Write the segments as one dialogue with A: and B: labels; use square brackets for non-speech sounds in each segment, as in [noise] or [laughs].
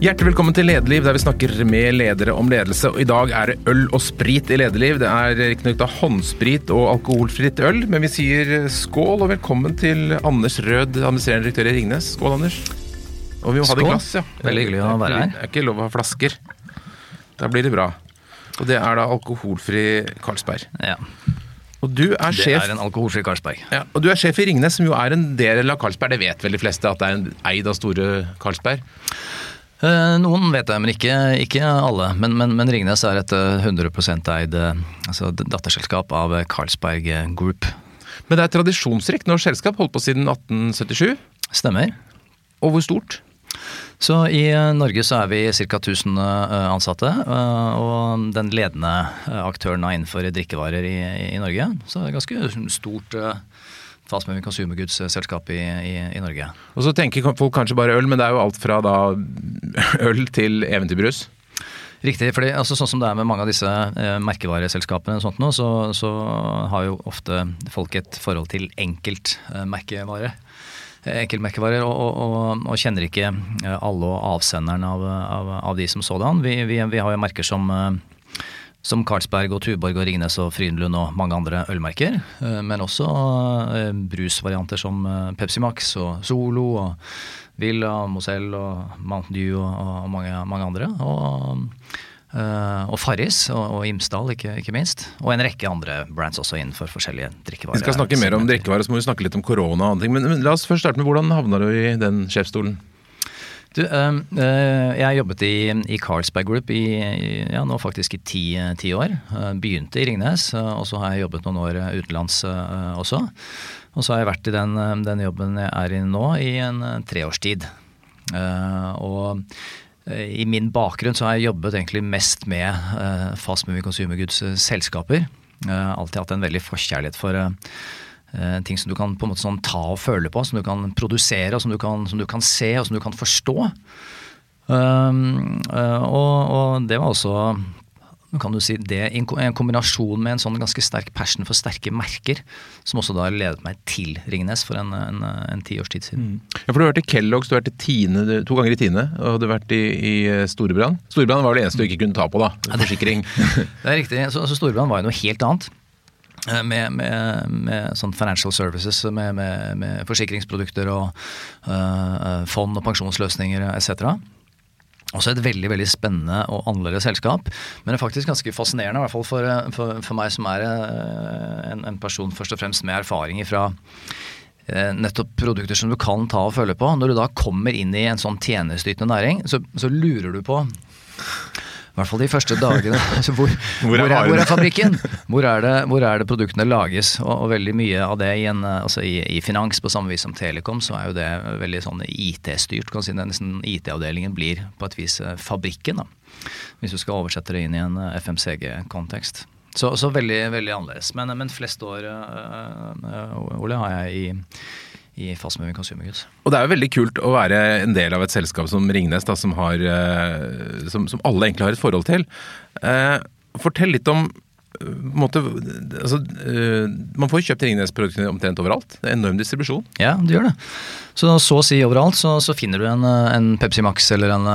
A: Hjertelig velkommen til Lederliv, der vi snakker med ledere om ledelse. Og I dag er det øl og sprit i Lederliv. Det er riktignok håndsprit og alkoholfritt øl, men vi sier skål og velkommen til Anders Rød, administrerende direktør i Ringnes. Skål, Anders. Og vi må ha det i
B: Skål.
A: glass, ja.
B: Veldig hyggelig å være her.
A: Det er ikke lov å ha flasker. Da blir det bra. Og det er da alkoholfri Carlsberg.
B: Ja,
A: Og du er sjef, Det
B: er en alkoholfri Carlsberg.
A: ja, og du er sjef i Ringnes, som jo er en del av Carlsberg. Det vet vel de fleste, at det er en eid av store Carlsberg.
B: Eh, Noen vet det, men ikke, ikke alle. Men, men, men Ringnes er et eh, 100 eid eh, altså datterselskap av eh, Carlsberg Group.
A: Men det er tradisjonsrikt norsk selskap, holdt på siden 1877.
B: Stemmer.
A: Og hvor stort?
B: Så i eh, Norge så er vi ca. 1000 eh, ansatte, eh, og den ledende eh, aktøren er innenfor drikkevarer i, i Norge. Så det er ganske stort eh, fast moving consumer goods-selskap i, i, i Norge.
A: Og så tenker folk kanskje bare øl, men det er jo alt fra da [laughs] øl til eventyrbrus.
B: Riktig, fordi altså, sånn som det er med mange av disse eh, merkevareselskapene og sånt nå, så, så har jo ofte folk et forhold til enkeltmerkevare. Enkeltmerkevarer, og, og, og, og kjenner ikke eh, alle og avsenderen av, av, av de som sådan. Vi, vi, vi har jo merker som eh, som Carlsberg og Tuborg og Ringnes og Frydenlund og mange andre ølmerker. eh, Men også eh, brusvarianter som eh, Pepsi Max og Solo og Villa, Mozell og Mountain Dew og, og mange, mange andre. Og, og Farris og, og Imsdal, ikke, ikke minst. Og en rekke andre brands også innenfor forskjellige drikkevarer.
A: Vi skal snakke mer om drikkevarer, så må vi snakke litt om korona og andre ting. Men, men la oss først starte med hvordan havna du i den sjefsstolen?
B: Du, eh, jeg jobbet i, i Carlsberg Group i, ja, nå faktisk i ti, ti år. Eh, begynte i Ringnes, eh, og så har jeg jobbet noen år utenlands også. Og så har jeg vært i den, den jobben jeg er i nå i en treårstid. Og i min bakgrunn så har jeg jobbet egentlig mest med fast moving consumer goods-selskaper. Uh, alltid hatt en veldig forkjærlighet for ting som du kan på en måte sånn ta og føle på, som du kan produsere, og som du kan, som du kan se og som du kan forstå. Um, eh, og, og det var også kan du si det i en kombinasjon med en sånn ganske sterk passion for sterke merker, som også da ledet meg til Ringnes for en, en, en ti års tid siden.
A: Ja, for Du har vært i Kellogg's, du har vært i Tine, to ganger i Tine, og du har vært i, i eh, Storebrand. Storebrand var det eneste du ikke kunne ta på, da. Forsikring. [laughs]
B: Det er riktig. Så, så Storebrand var jo noe helt annet. Eh, Med, med, med sånn financial services, med, med, forsikringsprodukter og eh, fond og pensjonsløsninger etc. Også et veldig veldig spennende og annerledes selskap. Men det er faktisk ganske fascinerende, i hvert fall for, for, for meg som er en, en person først og fremst med erfaring fra nettopp produkter som du kan ta og føle på. Når du da kommer inn i en sånn tjenesteytende næring, så, så lurer du på i hvert fall de første dagene. [laughs] Altså hvor,
A: Hvor
B: hvor,
A: er
B: er, hvor, er, fabrikken? [laughs] Hvor er, det, hvor er det produktene lages? Og, og veldig mye av det i, en, eh, altså i, i finans, på samme vis som Telekom, så er jo det veldig sånn IT-styrt. kan si det er nesten IT-avdelingen blir på et vis eh, fabrikken, da. Hvis du skal oversette det inn i en eh, FMCG-kontekst. Så, så veldig, veldig annerledes. Men, men flest år, øh, øh, Ole, har jeg i, i Fast Moving Consumer Goods.
A: Og det er jo veldig kult å være en del av et selskap som Ringnes, da, som, har, eh, som, som alle egentlig har et forhold til. Eh, fortell litt om eh, måte, altså, eh, Man får jo kjøpt Ringnes-produktene omtrent overalt. Det er enorm distribusjon.
B: Ja, det gjør det. Så så å si overalt så, så finner du en, en Pepsi Max eller en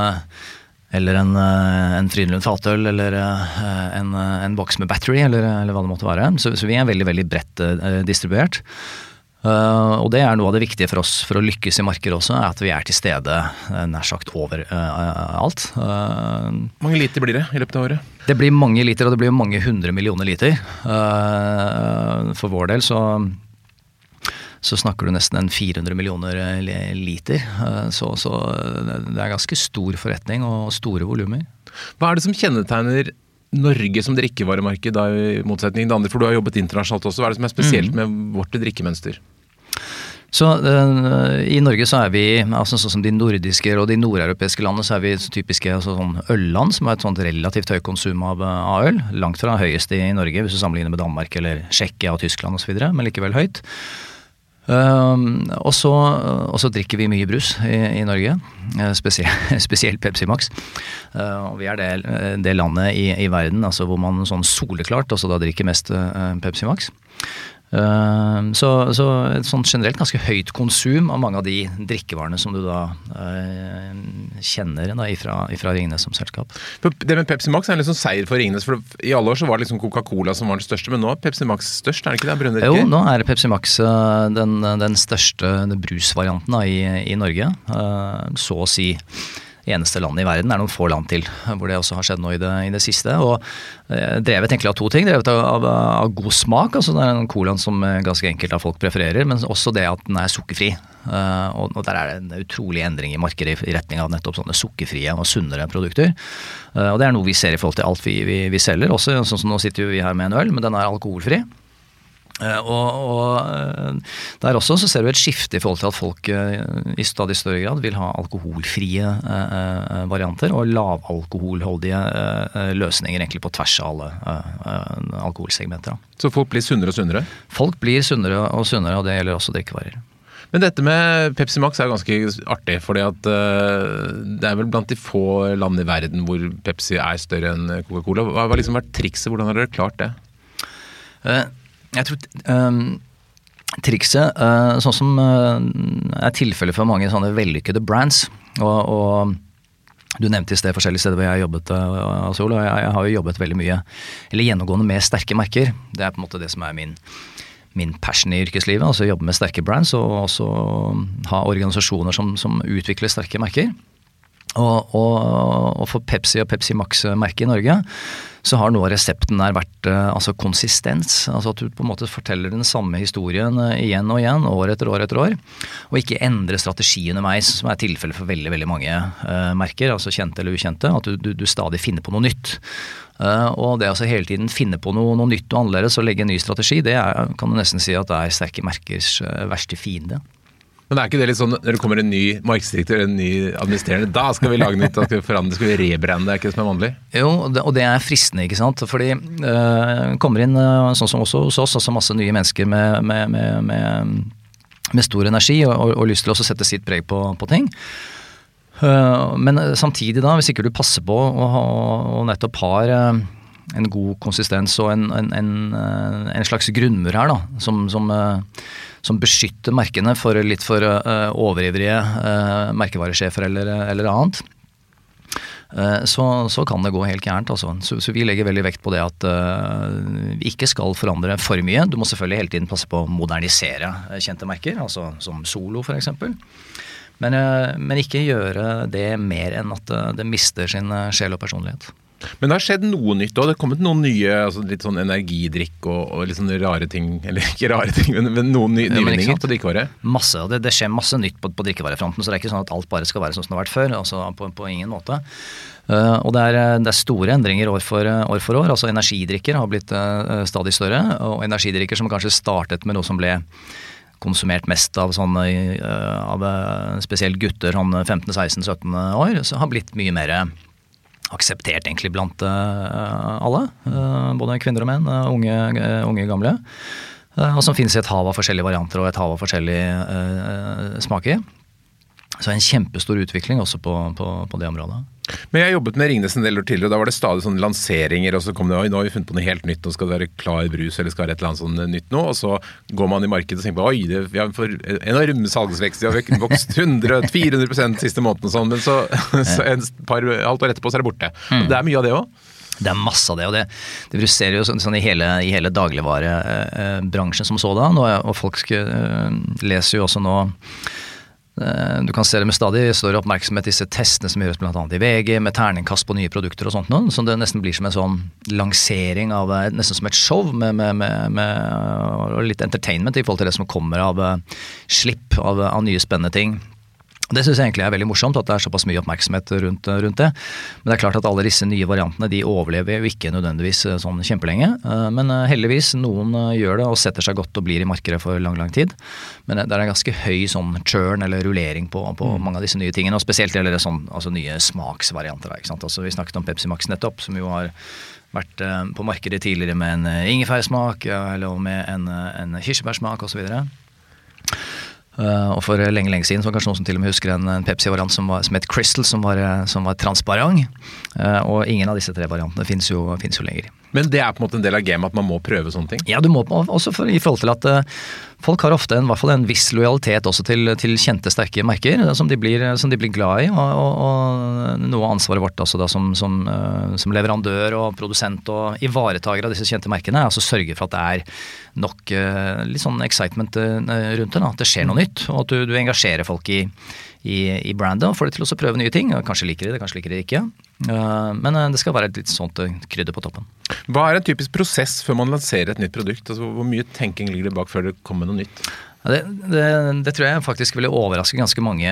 B: eller en, en Frydenlund fatøl, eller en, en boks med battery, eller, eller hva det måtte være. Så, så vi er veldig veldig bredt distribuert. Eh, og det er noe av det viktige for oss for å lykkes i markedet også, er at vi er til stede uh, nær sagt over eh, alt. Eh,
A: Hvor mange liter blir det i løpet av året?
B: det blir mange liter, og det blir mange hundre millioner liter. Eh, for vår del så, så snakker du nesten en 400 millioner eh, liter. Eh, så, så det er ganske stor forretning og store volumer.
A: Hva er det som kjennetegner Norge som drikkevaremarked, da, i motsetning til andre? For du har jobbet internasjonalt også. Hva er det som er spesielt
B: Mm.
A: med vårt drikkemønster?
B: Så eh, I Norge så er vi, altså sånn som de nordiske og de nordeuropeiske landene, så er vi så typiske altså sånn ølland, som har et sånt relativt høyt konsum av, av øl. Langt fra høyest i Norge, hvis du sammenligner med Danmark eller Tsjekkia og Tyskland osv., men likevel høyt. Uh, og, så, drikker vi mye brus i, i Norge, eh, [laughs] spesielt, Pepsi Max. Uh, og vi er det, det landet i, i verden altså hvor man sånn soleklart også da drikker mest eh, Pepsi Max. Uh, så, så, et sånt generelt ganske høyt konsum av mange av de drikkevarene som du da eh, kjenner da, ifra, ifra, Ringnes som selskap.
A: Det med Pepsi Max er en liksom seier for Ringnes. for I alle år så var det liksom Coca-Cola som var den største, men nå er Pepsi Max størst? er det ikke det? Brønner
B: jo, nå er Pepsi Max uh, den, den, største brusvarianten da, i, i, Norge. så å si eneste landet i verden. Det er noen få land til hvor det også har skjedd nå i det, i det siste. og eh, Drevet egentlig av to ting. Drevet av, av, av, god smak. altså Det er en colaen som eh, ganske enkelt av folk prefererer. Men også det at den er sukkerfri. Uh, og, og, Der er det en utrolig endring i markedet i, i retning av nettopp sånne sukkerfrie og sunnere produkter. Uh, og Det er noe vi ser i forhold til alt vi, vi, vi selger. også, sånn som Nå sitter vi her med en øl, men den er alkoholfri. Eh, og, og, eh, Der også så ser du et skifte i forhold til at folk eh, i stadig større grad vil ha alkoholfrie varianter og lavalkoholholdige løsninger egentlig på tvers av alle alkoholsegmenter.
A: Så folk blir sunnere og sunnere?
B: Folk blir sunnere og sunnere, og det gjelder også drikkevarer.
A: Men dette med Pepsi Max er ganske artig, fordi at det er vel blant de få land i verden hvor Pepsi er større enn Coca-Cola. Hva har liksom vært trikset? Hvordan har dere klart det?
B: Jeg tror um, trikset, uh, sånn som uh, er tilfellet for mange sånne vellykkede brands og, og du nevnte i sted forskjellige steder hvor jeg har jobbet, Sol, og jeg, jeg, har jo jobbet veldig mye, eller gjennomgående med sterke merker. Det er på en måte det som er min, min passion i yrkeslivet. altså Jobbe med sterke brands og også ha organisasjoner som, som utvikler sterke merker. Og, og, og, for Pepsi og Pepsi Max-merket i Norge så har noe av resepten der vært uh, altså konsistens. Altså at du på en måte forteller den samme historien uh, igjen og igjen, år etter år etter år. Og ikke endre strategi underveis, som er tilfellet for veldig veldig mange uh, merker. altså Kjente eller ukjente. At du, du, du stadig finner på noe nytt. og det altså hele tiden finne på noe, noe nytt og annerledes og legge en ny strategi, det er, kan du nesten si at det er sterke merkers verste fiende.
A: Men er ikke det litt sånn når det kommer en ny markedsdirektør, en ny administrerende, da skal vi lage nytt, da skal vi forandre, skal vi rebrande, er ikke det som er vanlig?
B: Jo, og det er fristende, ikke sant. Fordi det uh, kommer inn, uh, sånn som også hos oss, altså masse nye mennesker med, med, med, med stor energi og, og, og, lyst til å sette sitt preg på, på ting. Uh, men samtidig, da, hvis ikke du passer på og nettopp har en god konsistens og en, en, en, en slags grunnmur her, da, som, som som beskytter merkene for litt for uh, overivrige uh, merkevaresjefer eller, eller annet. Uh, så, så, kan det gå helt gærent. Altså. Så, så, vi legger veldig vekt på det at vi ikke skal forandre for mye. Du må selvfølgelig hele tiden passe på å modernisere kjente merker, altså som Solo f.eks. Men, men ikke gjøre det mer enn at det mister sin sjel og personlighet.
A: Men det har skjedd noe nytt òg. Det har kommet noen nye altså litt sånn energidrikk og, og, litt sånne rare ting. Eller ikke rare ting, men, men noen nye nyvinninger på drikkevare.
B: Masse, og det, det, skjer masse nytt på, på drikkevarefronten. Så det er ikke sånn at alt bare skal være sånn som det har vært før. altså På, på ingen måte. Uh, og det er, det er, store endringer år for, år for, år. altså Energidrikker har blitt uh, stadig større. Og energidrikker som kanskje startet med noe som ble konsumert mest av sånne uh, av spesielt gutter sånn 15-16-17 år, så har blitt mye mer akseptert egentlig blant uh, alle. Uh, både kvinner og menn, uh, unge, unge gamle. og som finnes i et hav av forskjellige varianter og et hav av forskjellig smak smaker. Så en kjempestor utvikling også på, på, på det området.
A: Men jeg jobbet med Ringnes en del år tidligere, og da var det stadig sånne lanseringer. Og så kom det oi, nå har vi funnet på noe helt nytt, nå skal det være klar brus eller skal være et eller annet sånt nytt nå. Og så går man i markedet og tenker på oi, det, vi har for enorm salgsvekst, vi har vokst 100-400 siste måneden og sånn. Men så, [laughs] så en par halvt år etterpå så er det borte. Mm. Det er mye av det òg.
B: Det er masse av det, og det, det bruserer jo sånn, sånn i hele, i hele dagligvarebransjen som sådan. Og, og folk leser jo også nå Eh, du kan se det med stadig større oppmerksomhet, disse testene som gjøres bl.a. i VG, med terningkast på nye produkter og sånt noe. Så det nesten blir som en sånn lansering av eh, Nesten som et show med, med, med, med litt entertainment i forhold til det som kommer av eh, slipp av, av nye spennende ting. Det syns jeg egentlig er veldig morsomt, at det er såpass mye oppmerksomhet rundt, rundt, det. Men det er klart at alle disse nye variantene de overlever jo ikke nødvendigvis eh, sånn kjempelenge. Eh, men eh, heldigvis, noen gjør det og setter seg godt og blir i markedet for lang, lang tid. Men det er en ganske høy sånn churn eller rullering på, på mm. mange av disse nye tingene. Og spesielt gjelder det sånn, altså nye smaksvarianter. Ikke sant? Altså, vi snakket om Pepsi Max nettopp, som jo har vært på markedet tidligere med en ingefærsmak eller med en, en kirsebærsmak osv. Uh, og for lenge lenge siden så var det kanskje noen som til og med husker en, en Pepsi-variant som, som, het Crystal, som var, som var transparent. Uh, og ingen av disse tre variantene fins jo, jo, lenger.
A: Men det er på en måte en del av gamet at man må prøve sånne ting?
B: Ja, du må også for, i forhold til at uh, folk har ofte en, en viss lojalitet også til, til kjente, sterke merker som de blir, som de blir glad i. Og, og, og, noe av ansvaret vårt også da som, som, som leverandør og produsent og ivaretaker av disse kjente merkene, er altså sørge for at det er nok litt sånn excitement rundt det. Da, at det skjer noe nytt, og at du, du engasjerer folk i i, i brandet og får de til å prøve nye ting. Kanskje liker de det, kanskje liker de det ikke. Uh, men uh, det skal være et litt sånt uh, krydder på toppen.
A: Hva er en typisk prosess før man lanserer et nytt produkt? Altså, hvor mye tenking ligger det bak før det kommer noe nytt?
B: Det, det, det, tror jeg faktisk ville overraske ganske mange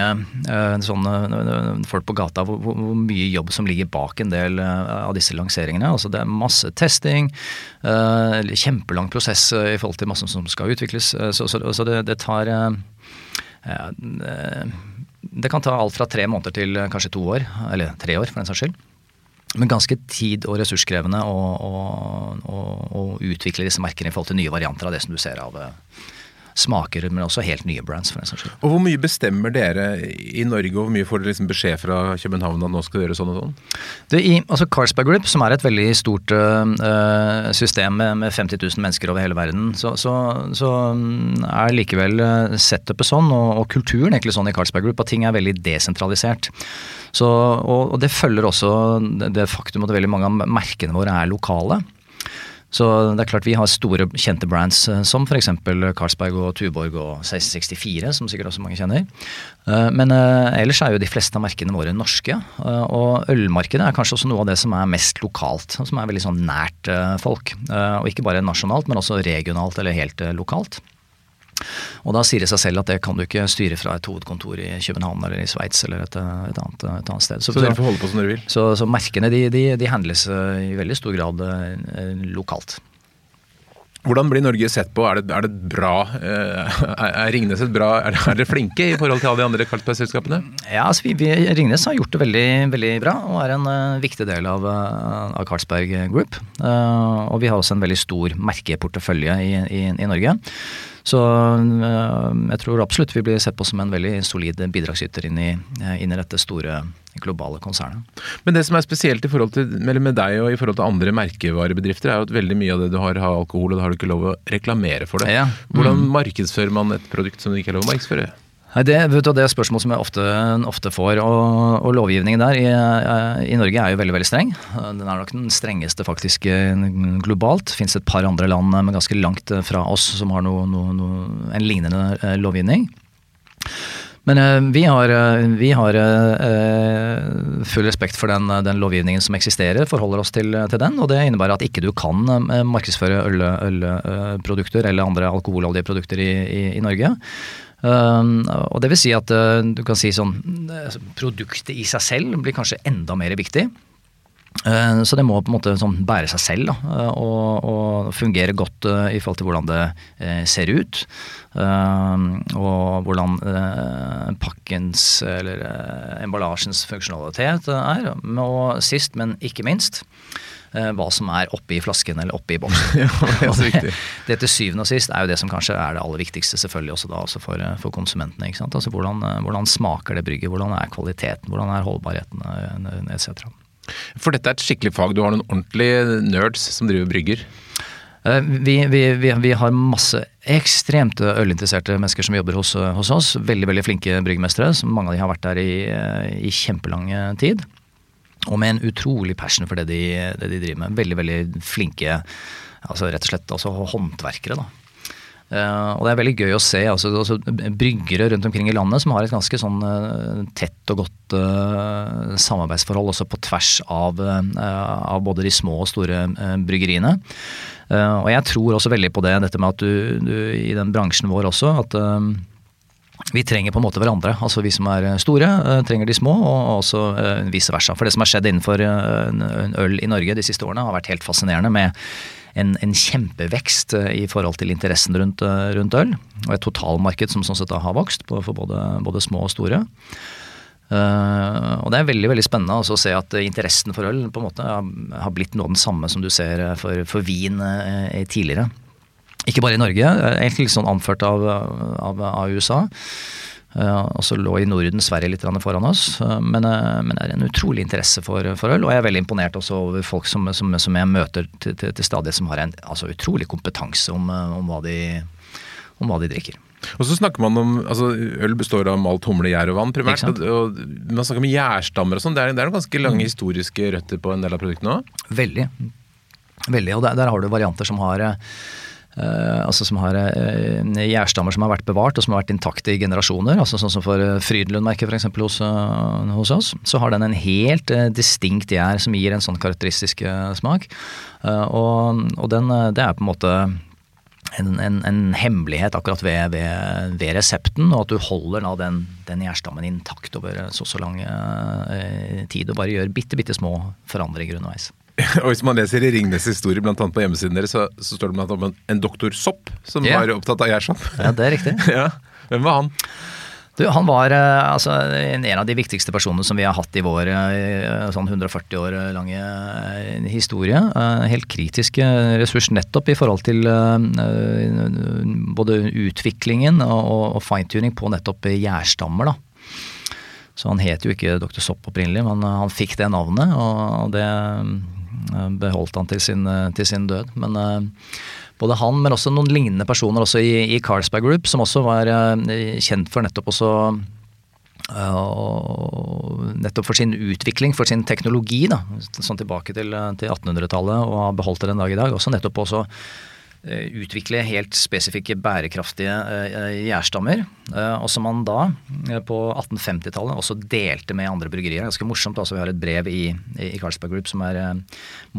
B: sånne folk på gata, hvor, hvor, mye jobb som ligger bak en del av disse lanseringene. Altså det er masse testing, kjempelang prosess i forhold til masse som skal utvikles. Så, så, så det, det, tar det kan ta alt fra tre måneder til kanskje to år, eller tre år for den saks skyld. Men ganske tid- og ressurskrevende å, å, å, å, utvikle disse merkene i forhold til nye varianter av det som du ser av smaker, men også helt nye brands. for den saks skyld.
A: Og Hvor mye bestemmer dere i Norge, og hvor mye får dere liksom beskjed fra København at nå skal dere sånn og sånn?
B: Det, i, altså Carlsberg Group, som er et veldig stort uh, system med, med, 50 000 mennesker over hele verden, så, så, så mm, er likevel eh, setupet sånn, og, og, kulturen egentlig sånn i Carlsberg Group, at ting er veldig desentralisert. Så, og, og det følger også det, det faktum at veldig mange av merkene våre er lokale. Så det er klart vi har store, kjente brands eh, som f.eks. Carlsberg og Tuborg og 1664, som sikkert også mange kjenner. Eh, men eh, ellers er jo de fleste av merkene våre norske. Og ølmarkedet er kanskje også noe av det som er mest lokalt. Som er veldig sånn nært folk. Og ikke bare nasjonalt, men også regionalt eller helt lokalt. Og da sier det seg selv at det kan du ikke styre fra et hovedkontor i København eller i Sveits eller et, et, annet, et, annet, sted.
A: Så, så dere får holde på som dere vil?
B: Så, så merkene de, de, de handles eh, i veldig stor grad eh, lokalt.
A: Hvordan blir Norge sett på? Er det, er det bra? Eh, er Ringnes et bra Er dere flinke i forhold til alle de andre Carlsberg-selskapene?
B: Ja, altså vi, vi, Ringnes har gjort det veldig, veldig bra og er en uh, viktig del av, av Carlsberg Group. Uh, og vi har også en veldig stor merkeportefølje i, i, i Norge. Så jeg tror absolutt vi blir sett på som en veldig solid bidragsyter inn i, inn i dette store globale konsernet.
A: Men det som er spesielt i forhold til, med deg og i forhold til andre merkevarebedrifter, er jo at veldig mye av det du har, har alkohol, og da har du ikke lov å reklamere for det. Ja. Mm. Hvordan markedsfører man et produkt som du ikke har lov å markedsføre?
B: Nei, det, du, det, er spørsmål som jeg ofte, ofte får. Og, og, lovgivningen der i, i, Norge er jo veldig veldig streng. Den er nok den strengeste faktisk globalt. Det fins et par andre land men ganske langt fra oss som har noe, noe, noe, en lignende eh, lovgivning. Men vi har, vi har full respekt for den, den, lovgivningen som eksisterer, forholder oss til, til, den. Og det innebærer at ikke du kan markedsføre ølprodukter eller andre alkoholholdige produkter i, i, i Norge. Og det vil si at du kan si sånn Produktet i seg selv blir kanskje enda mer viktig. Så det må på en måte sånn bære seg selv da, og, og, fungere godt i forhold til hvordan det ser ut. Og hvordan pakkens eller emballasjens funksjonalitet er. Og sist, men ikke minst, hva som er oppi flasken eller oppi [laughs] boksen. ja, det, det, til syvende og sist er jo det som kanskje er det aller viktigste selvfølgelig også da også for, for konsumentene. ikke sant? Altså hvordan, hvordan smaker det brygget, hvordan er kvaliteten, hvordan er holdbarheten etc.
A: For dette er et skikkelig fag. Du har noen ordentlige nerds som driver brygger?
B: Eh, vi, vi, vi, vi, har masse ekstremt ølinteresserte mennesker som jobber hos, hos oss. Veldig veldig flinke bryggmestere. Mange av de har vært der i, i kjempelang tid. Og med en utrolig passion for det de, det de driver med. Veldig veldig flinke altså rett og slett altså håndverkere. da. Uh, og det er veldig gøy å se altså, altså, bryggere rundt omkring i landet som har et ganske sånn uh, tett og godt uh, samarbeidsforhold også på tvers av, av, både de små og store bryggeriene. og jeg tror også veldig på det, dette med at du, du i den bransjen vår også, at vi trenger på en måte hverandre. Altså Vi som er store, trenger de små, og også vice versa. For det som har skjedd innenfor øl i Norge de siste årene, har vært helt fascinerende med en, en kjempevekst eh, i forhold til interessen rundt, eh, rundt, øl. Og et totalmarked som sånn sett har vokst for både, både, små og store. Og det er veldig veldig spennende å se at interessen for øl på en måte har blitt noe av den samme som du ser for, for vin tidligere. Ikke bare i Norge, egentlig litt sånn anført av, av, av USA. og så lå i Norden Sverige litt foran oss. Men, men det er en utrolig interesse for, for, øl, og jeg er veldig imponert også over folk som, som, som jeg møter til, til, til stadighet, som har en altså, utrolig kompetanse om, om, hva de, om hva de drikker.
A: Og så snakker man om, altså Øl består av malt humle, gjær og vann primært. Og, og, man snakker om gjærstammer og sånn. Det, det, er ganske lange mm. historiske røtter på en del av produktene òg?
B: Veldig. Veldig. Og der, der, har du varianter som har Uh, altså som har uh, gjærstammer som har vært bevart og som har vært intakte i generasjoner. altså Sånn som for uh, Frydenlund-merket f.eks. Hos, hos oss. Så har den en helt distinkt gjær som gir en sånn karakteristisk smak. og, og den, det er på en måte en, en, en, hemmelighet akkurat ved, ved, ved, resepten, og at du holder da den, den gjærstammen intakt over så så lang eh, tid, og bare gjør bitte, bitte små forandringer underveis. [laughs]
A: og Hvis man leser i Ringnes historie, bl.a. på hjemmesiden deres, så, så står det blant annet om en doktor Sopp som yeah. var opptatt av gjærsopp.
B: ja, det er riktig. [laughs]
A: ja. Hvem var han?
B: Du, han var eh, altså, en av de viktigste personene som vi har hatt i vår eh, sånn 140 år lange eh, historie. Helt kritisk ressurs nettopp i forhold til både utviklingen og fine-tuning på nettopp gjærstammer. da. Så han het jo ikke Dr. Sopp opprinnelig, men han fikk det navnet, og det beholdt han til sin, til sin død. Men både han, men også noen lignende personer også i, i Carlsberg Group, som også var uh, kjent for nettopp også uh, nettopp for sin utvikling, for sin teknologi, da, sånn tilbake til, til 1800-tallet, og har beholdt det den dag i dag. Også nettopp også uh, utvikle helt spesifikke bærekraftige gjærstammer. Og som man da, på 1850-tallet, også delte med andre bryggerier. Ganske morsomt. altså Vi har et brev i, i Carlsberg Group som er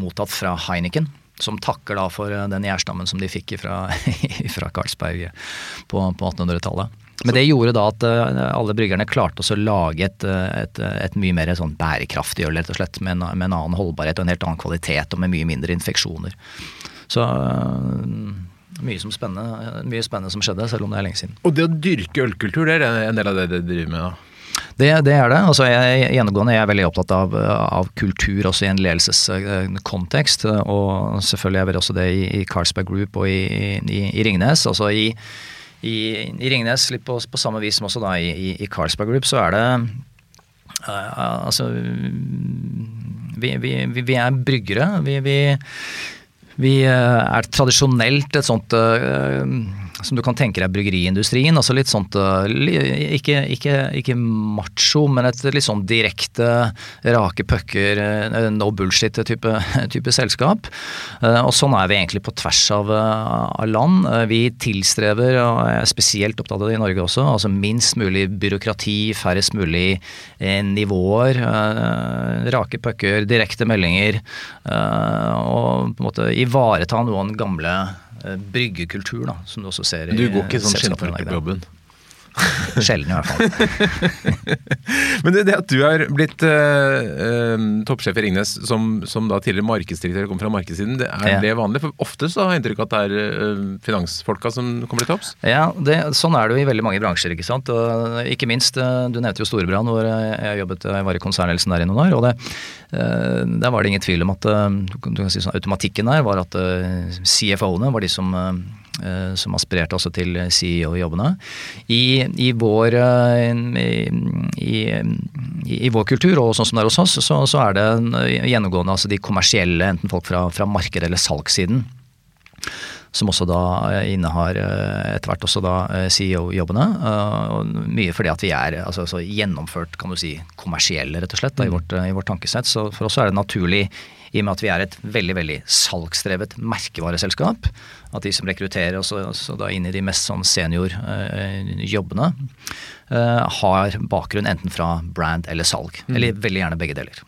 B: mottatt fra Heineken som takker da for eh, den gjærstammen som de fikk fra, [laughs] fra Carlsberg på, på 1800-tallet. Men det gjorde da at eh, alle bryggerne klarte å lage et, eh, et, et, mye mer sånn bærekraftig øl, rett og slett, med en, med en, annen holdbarhet og en helt annen kvalitet og med mye mindre infeksjoner. Så mye, som spennende, mye spennende som skjedde, selv om det er lenge siden.
A: Og det å dyrke ølkultur, det er en del av det dere driver med? da?
B: Det, det, er det. Altså, jeg, gjennomgående jeg er veldig opptatt av, av kultur også i en ledelseskontekst. Og selvfølgelig er det også det i, i Carlsberg Group og i, i, i Ringnes. Altså i, i, Ringnes, litt på, på, samme vis som også da i, Carlsberg Group, så er det uh, Altså vi, vi, vi, er bryggere. Vi, vi, er tradisjonelt et sånt uh, som du kan tenke deg bryggeriindustrien. altså Litt sånt eh, ikke, ikke, ikke macho, men et litt sånn direkte rake pucker, eh, no bullshit-type [laughs] type selskap. Eh, og sånn er vi egentlig på tvers av, av land. Vi tilstreber, og er spesielt opptatt av det i Norge også, altså minst mulig byråkrati, færrest mulig nivåer. Rake pucker, direkte meldinger. Og på en måte ivareta noen gamle bryggekultur, da, som du også ser
A: i Du går ikke sånn skinnfløyte på jobben?
B: Sjelden, i hvert fall. [laughs]
A: Men det, det, at du er blitt uh, toppsjef i Ringnes, som, som, da tidligere markedsdirektør kom fra markedssiden, det er ja. det vanlig? For ofte så har jeg inntrykk av at det er uh, finansfolka som kommer til topps?
B: Ja, det, sånn er det jo i veldig mange bransjer, ikke sant. Og ikke minst, du nevnte jo Storebrand, hvor jeg jobbet, jeg var i konsernledelsen der i noen år. og det, Der var det ingen tvil om at du kan si sånn, automatikken der var at CFO-ene var de som som aspirerte også til CEO-jobbene. I, i, eh, i, i, vår kultur, og sånn som det er hos oss, så, så er det gjennomgående altså de kommersielle, enten folk fra, fra markedet eller salgssiden som også da eh, innehar etter hvert også da CEO-jobbene. Mye fordi at vi er altså, gjennomført kan du si, kommersielle, rett og slett, da, i, mm. vårt, i, vårt, tankesett. Så for oss er det naturlig i og med at vi er et veldig veldig salgsdrevet merkevareselskap. At de som rekrutterer oss inn i de mest sånn seniorjobbene, eh, eh, har bakgrunn enten fra brand eller salg. Mm. Eller veldig gjerne begge deler.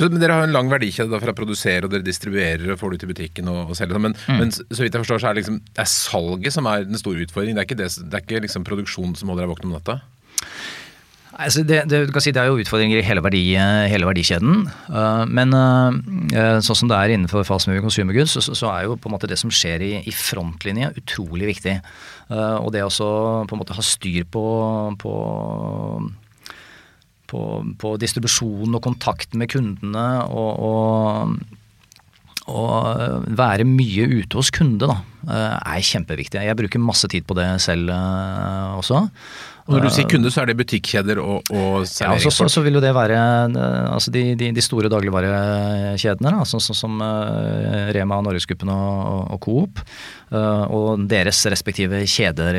A: Men Dere har jo en lang verdikjede fra å produsere og dere distribuerer og får det ut i butikken og, og selger. Men, mm. men, så vidt jeg forstår så er det, liksom, det er salget som er den store utfordringen. Det er ikke, det, det er ikke liksom produksjonen som holder deg våken om natta?
B: Altså det, det, si, det, er jo utfordringer i hele, verdi, hele verdikjeden. Uh, men uh, sånn som det er innenfor fast moving consumer goods, så, så, er jo på en måte det som skjer i, i frontlinje utrolig viktig. Uh, og det å på en måte ha styr på, på på, på distribusjon og kontakt med kundene og, og å være mye ute hos kunde da, er kjempeviktig. Jeg bruker masse tid på det selv også.
A: Og Når du sier kunde, så er det butikkjeder og, og
B: serveringsfolk? Ja, så, så, vil jo det være altså de, de, de store dagligvarekjedene, da, sånn, sånn som uh, Rema, Norgesgruppen og, og Coop. Og deres respektive kjeder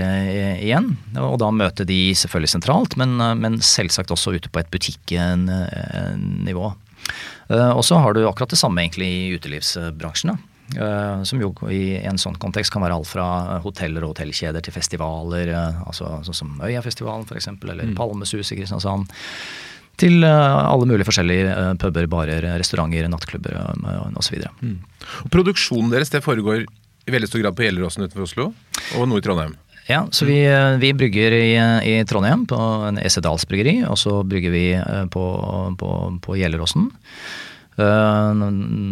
B: igjen. Og da møte de selvfølgelig sentralt, men, men selvsagt også ute på et butikknivå. Og så har du akkurat det samme egentlig i utelivsbransjen. da. Eh, som jo i en sånn kontekst kan være alt fra hoteller og hotellkjeder til festivaler, eh, altså sånn som Øyafestivalen f.eks., eller mm. Palmesus i Kristiansand. Til eh, alle mulige forskjellige puber, barer, restauranter, nattklubber osv. Mm.
A: Produksjonen deres det foregår i veldig stor grad på Gjelleråsen utenfor Oslo og nå i Trondheim?
B: Ja, så vi, vi brygger i, i, Trondheim på en Esedals bryggeri, og så brygger vi på, på, på Gjelleråsen. Eh,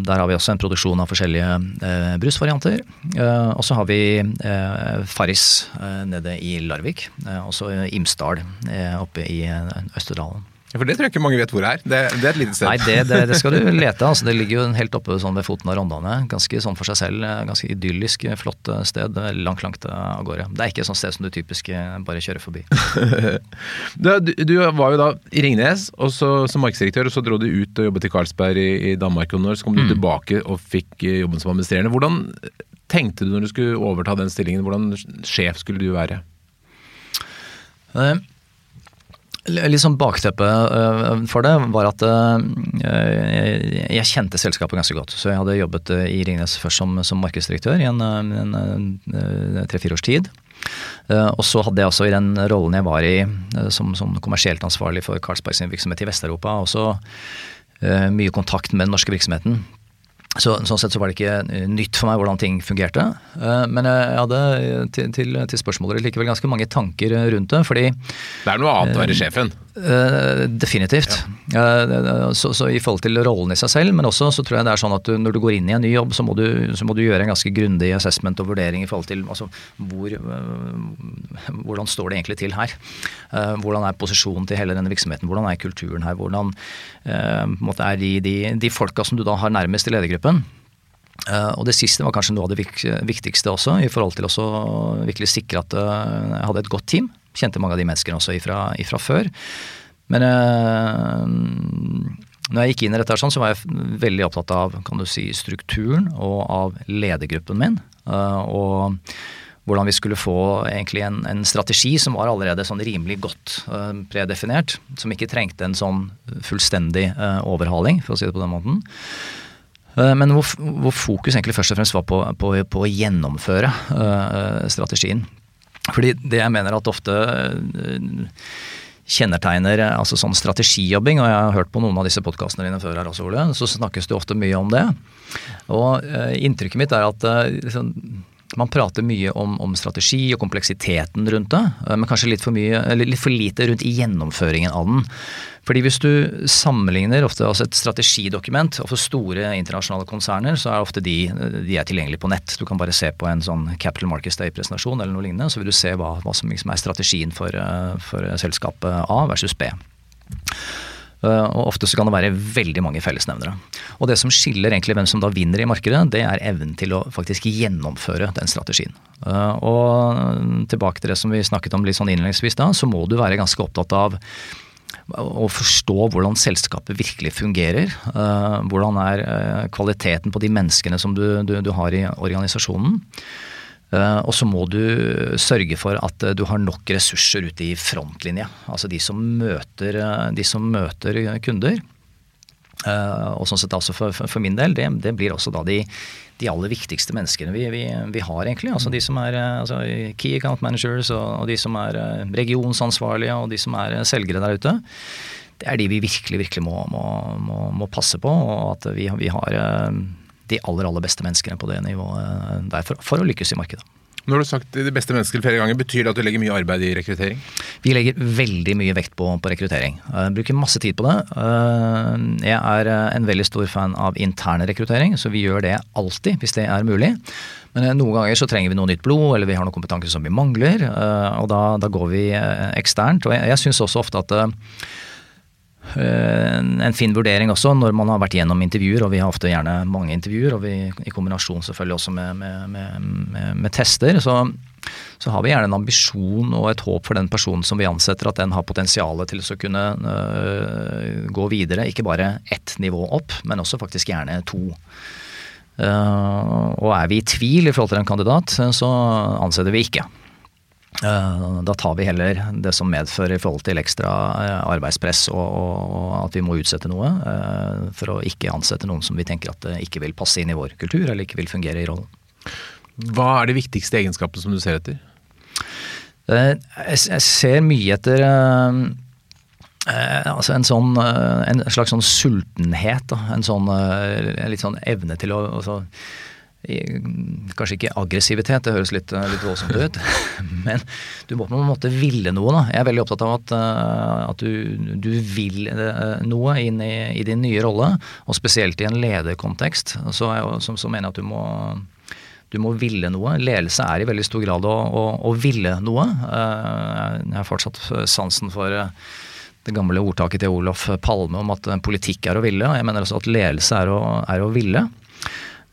B: der har vi også en produksjon av forskjellige eh, brusvarianter. Eh, og så har vi Farris nede i Larvik. Også Imsdal oppe i Østerdalen.
A: For det tror jeg ikke mange vet hvor det er. Det, det er et lite sted.
B: Nei, det, det, det skal du lete. altså Det ligger jo helt oppe sånn ved foten av Rondane. Ganske sånn for seg selv. Ganske idyllisk, flott sted. Langt, langt av gårde. Det er ikke et sånt sted som du typisk bare kjører forbi. [laughs]
A: du, du, var jo da i Ringnes og så, som markedsdirektør, og så dro du ut og jobbet i Carlsberg i, i Danmark. og Så kom du mm. tilbake og fikk jobben som administrerende. Hvordan tenkte du når du skulle overta den stillingen? Hvordan sjef skulle du være?
B: Uh, Litt sånn bakteppe eh, for det var at eh, jeg kjente selskapet ganske godt. Så jeg hadde jobbet eh, i Ringnes først som, som markedsdirektør i en, tre-fire års tid. Og så hadde jeg også i den rollen jeg var i som, som kommersielt ansvarlig for Carlsberg sin virksomhet i Vest-Europa, også mye kontakt med den norske virksomheten. Så, sånn sett så var det ikke eh, nytt for meg hvordan ting fungerte. Eh, men jeg hadde til, til, til spørsmålet likevel ganske mange tanker rundt det, fordi
A: Det er noe annet å være sjefen?
B: Uh, definitivt. Ja. Uh, så, så, i forhold til rollen i seg selv, men også så tror jeg det er sånn at du, når du går inn i en ny jobb, så må du, så må du gjøre en ganske grundig assessment og vurdering i forhold til altså, hvor, uh, hvordan står det egentlig til her. hvordan er posisjonen til hele denne virksomheten, hvordan er kulturen her, hvordan er de, de, de folka som du da har nærmest i ledergruppen. Uh, og det siste var kanskje noe av det viktigste også, i forhold til å virkelig sikre at jeg hadde et godt team. Kjente mange av de menneskene også ifra, ifra før. Men øh, når jeg gikk inn i dette, sånn, så var jeg veldig opptatt av kan du si, strukturen og av ledergruppen min. og hvordan vi skulle få egentlig en, en, strategi som var allerede sånn rimelig godt uh, predefinert. Som ikke trengte en sånn fullstendig overhaling, for å si det på den måten. Men hvor, hvor, fokus egentlig først og fremst var på, på, på å gjennomføre strategien. Fordi det jeg mener at ofte eh, kjennetegner altså sånn strategijobbing, og jeg har hørt på noen av disse podkastene dine før her også, Ole, så snakkes det ofte mye om det. Og eh, inntrykket mitt er at eh, liksom, man prater mye om, om, strategi og kompleksiteten rundt det, men kanskje litt for, mye, litt for lite rundt gjennomføringen av den. Fordi hvis du sammenligner ofte altså et strategidokument, og for store internasjonale konserner, så er ofte de, de er tilgjengelige på nett. Du kan bare se på en sånn Capital Markets Day-presentasjon eller noe lignende, så vil du se hva, hva som liksom er strategien for, eh, for selskapet A versus B. Uh, og Ofte så kan det være veldig mange fellesnevnere. Og Det som skiller egentlig hvem som da vinner i markedet, det er evnen til å faktisk gjennomføre den strategien. Uh, og Tilbake til det som vi snakket om litt sånn innledningsvis da, så må du være ganske opptatt av å forstå hvordan selskapet virkelig fungerer. Eh, hvordan er eh, kvaliteten på de menneskene som du, du, du har i organisasjonen. Eh, og så må du sørge for at du har nok ressurser ute i frontlinja. Altså de som møter, de som møter kunder. Og sånn sett altså for, for, min del, det, det blir også da de, de aller viktigste menneskene vi, vi, vi, har, egentlig. Altså de som er altså key account managers, og, og, de som er eh, regionsansvarlige, og de som er eh, selgere der ute. Det er de vi virkelig, virkelig må, må, må, må passe på, og at vi, vi, har eh, de aller, aller beste menneskene på det nivået der for, for å lykkes i markedet.
A: Når du har sagt de beste menneskene flere ganger, betyr det at du legger mye arbeid i rekruttering?
B: Vi legger veldig mye vekt på, på rekruttering. Jeg bruker masse tid på det. Jeg er en veldig stor fan av interne rekruttering, så vi gjør det alltid hvis det er mulig. Men noen ganger så trenger vi noe nytt blod, eller vi har noe kompetanse som vi mangler. Og da, da går vi eksternt. Og jeg, jeg syns også ofte at Eh, en fin vurdering også når man har vært gjennom intervjuer, og vi har ofte gjerne mange intervjuer, og vi, i kombinasjon selvfølgelig også med, med, med, med tester. Så så har vi gjerne en ambisjon og et håp for den personen som vi ansetter, at den har potensial til å kunne øh, gå videre. Ikke bare ett nivå opp, men også faktisk gjerne to. Uh, og er vi i tvil i forhold til en kandidat, så ansetter vi ikke. Uh, da tar vi heller det som medfører i forhold til ekstra uh, arbeidspress og, og, at vi må utsette noe, for å ikke ansette noen som vi tenker at ikke vil passe inn i vår kultur eller ikke vil fungere i rollen.
A: Hva er de viktigste egenskapene som du ser etter?
B: Eh, jeg ser mye etter eh, eh, altså en, sånn, en slags sånn sultenhet. En sånn en litt sånn evne til å altså, Kanskje ikke aggressivitet, det høres litt, litt voldsomt ut. [laughs] Men du må på en måte ville noe. Da. Jeg er veldig opptatt av at, at du, du, vil noe inn i, i, din nye rolle. Og spesielt i en lederkontekst. Så, så, så mener jeg at du må du må ville noe. Ledelse er i veldig stor grad å, å, å ville noe. Eh, jeg har fortsatt sansen for eh, det gamle ordtaket til Olof Palme om at politikk er å ville. Jeg mener også at ledelse er å, er å ville.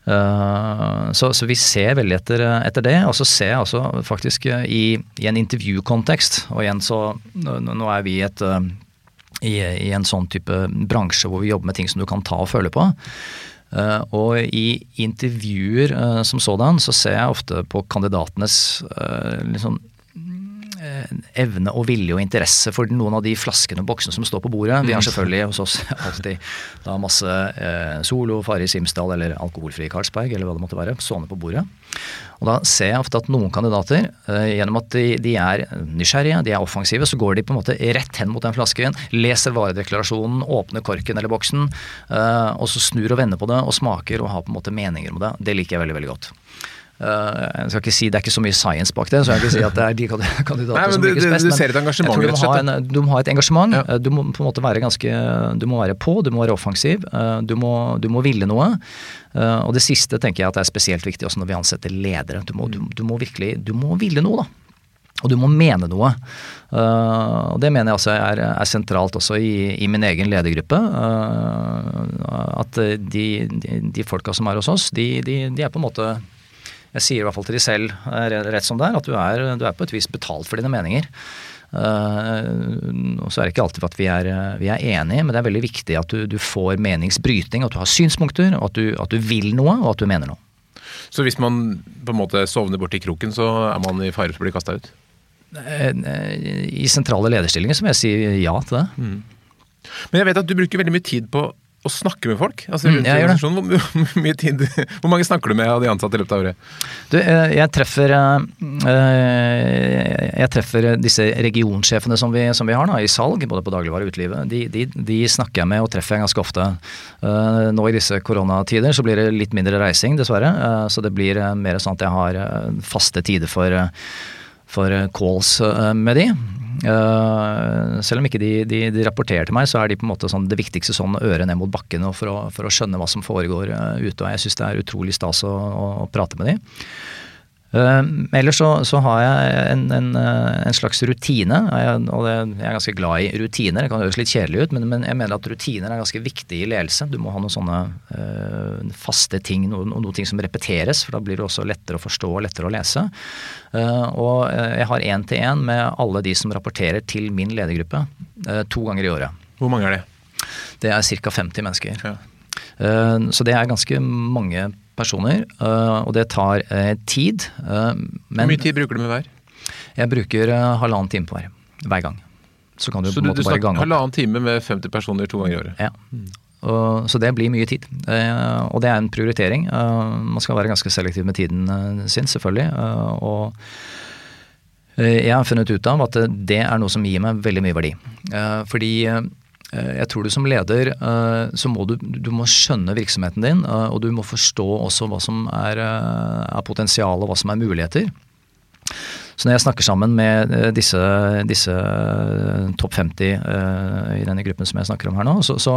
B: Eh, så, så, vi ser veldig etter, etter, det. Og så ser jeg også faktisk i, i en intervjukontekst, og igjen så Nå er vi et, i, i en sånn type bransje hvor vi jobber med ting som du kan ta og føle på. Og i intervjuer som sådan så ser jeg ofte på kandidatenes liksom, evne og vilje og interesse for noen av de flaskene og boksene som står på bordet. Vi har mm. selvfølgelig hos oss [laughs] alltid da masse Solo, Farris Simsdal eller alkoholfri Carlsberg eller hva det måtte være, stående på bordet. Og Da ser jeg ofte at noen kandidater, gjennom at de, de, er nysgjerrige, de er offensive, så går de på en måte rett hen mot den flasken, leser varedeklarasjonen, åpner korken eller boksen, og så snur og vender på det og smaker og har på en måte meninger om det. Det liker jeg veldig, veldig godt. Uh, jeg skal ikke si, Det er ikke så mye science bak det, så jeg kan ikke si at det er de [laughs] kandidatene som lykkes best.
A: Du ser et engasjement, rett og
B: slett? Du må ha et engasjement. Ja. Du må på en måte være ganske Du må være på, du må være offensiv. Du må, du må ville noe. Og det siste tenker jeg at det er spesielt viktig også når vi ansetter ledere. Du må, du, du må virkelig Du må ville noe, da. Og du må mene noe. Uh, og Det mener jeg altså er, er sentralt også i, i, min egen ledergruppe. Uh, at de, de, de, folka som er hos oss, de, de, de er på en måte jeg sier i hvert fall til de selv eh, rett som det er, at du er, du er på et vis betalt for dine meninger. Uh, og så er det ikke alltid at vi er, vi er enige, men det er veldig viktig at du, du får meningsbryting, at du har synspunkter, at du, at du vil noe, og at du mener noe.
A: Så hvis man på en måte sovner borti kroken, så er man i fare for å bli kasta ut?
B: Uh, I sentrale lederstillinger så må jeg si ja til det. Mm.
A: Men jeg vet at du bruker veldig mye tid på å snakke med folk? Altså, mm, jeg gjør det. [laughs] Hvor, mye tid, hvor mange snakker du med av de ansatte i løpet av året?
B: Du, eh, jeg treffer, eh, jeg treffer disse regionsjefene som vi, som vi har da, i salg, både på dagligvare og utelivet. De, de, de, snakker jeg med og treffer jeg ganske ofte. Eh, nå i disse koronatider så blir det litt mindre reising, dessverre. Så det blir mer sånn at jeg har faste tider for, for calls med de. Uh, selv om ikke de, de, de, rapporterer til meg, så er de på en måte sånn det viktigste sånn øret ned mot bakken for å, for å skjønne hva som foregår uh, ute. Og jeg syns det er utrolig stas å, å prate med de. Uh, ellers så, så, har jeg en, en, en slags rutine, jeg, og det, jeg er ganske glad i rutiner. Det kan høres litt kjedelig ut, men, men, jeg mener at rutiner er ganske viktig i ledelse. Du må ha noen sånne uh, faste ting, noen, noen, ting som repeteres, for da blir det også lettere å forstå og lettere å lese. Uh, og jeg har én-til-én med alle de som rapporterer til min ledergruppe to ganger i året.
A: Hvor mange er det?
B: Det er ca. 50 mennesker. Ja. Så det er ganske mange personer, eh, og det tar eh, tid.
A: Eh, Hvor mye tid bruker du med hver?
B: Jeg bruker halvannen time på hver. Hver gang.
A: Så kan du så på en måte bare gange opp. Halvannen time med 50 personer to ganger i året?
B: Ja. Og, så det blir mye tid. og det er en prioritering. man skal være ganske selektiv med tiden sin, selvfølgelig. og jeg har funnet ut av at det er noe som gir meg veldig mye verdi. fordi jeg tror du som leder eh, så må du, du må skjønne virksomheten din, eh, og du må forstå også hva som er, er potensial og hva som er muligheter. Så når jeg snakker sammen med disse, disse topp 50 i denne gruppen som jeg snakker om her nå, så, så,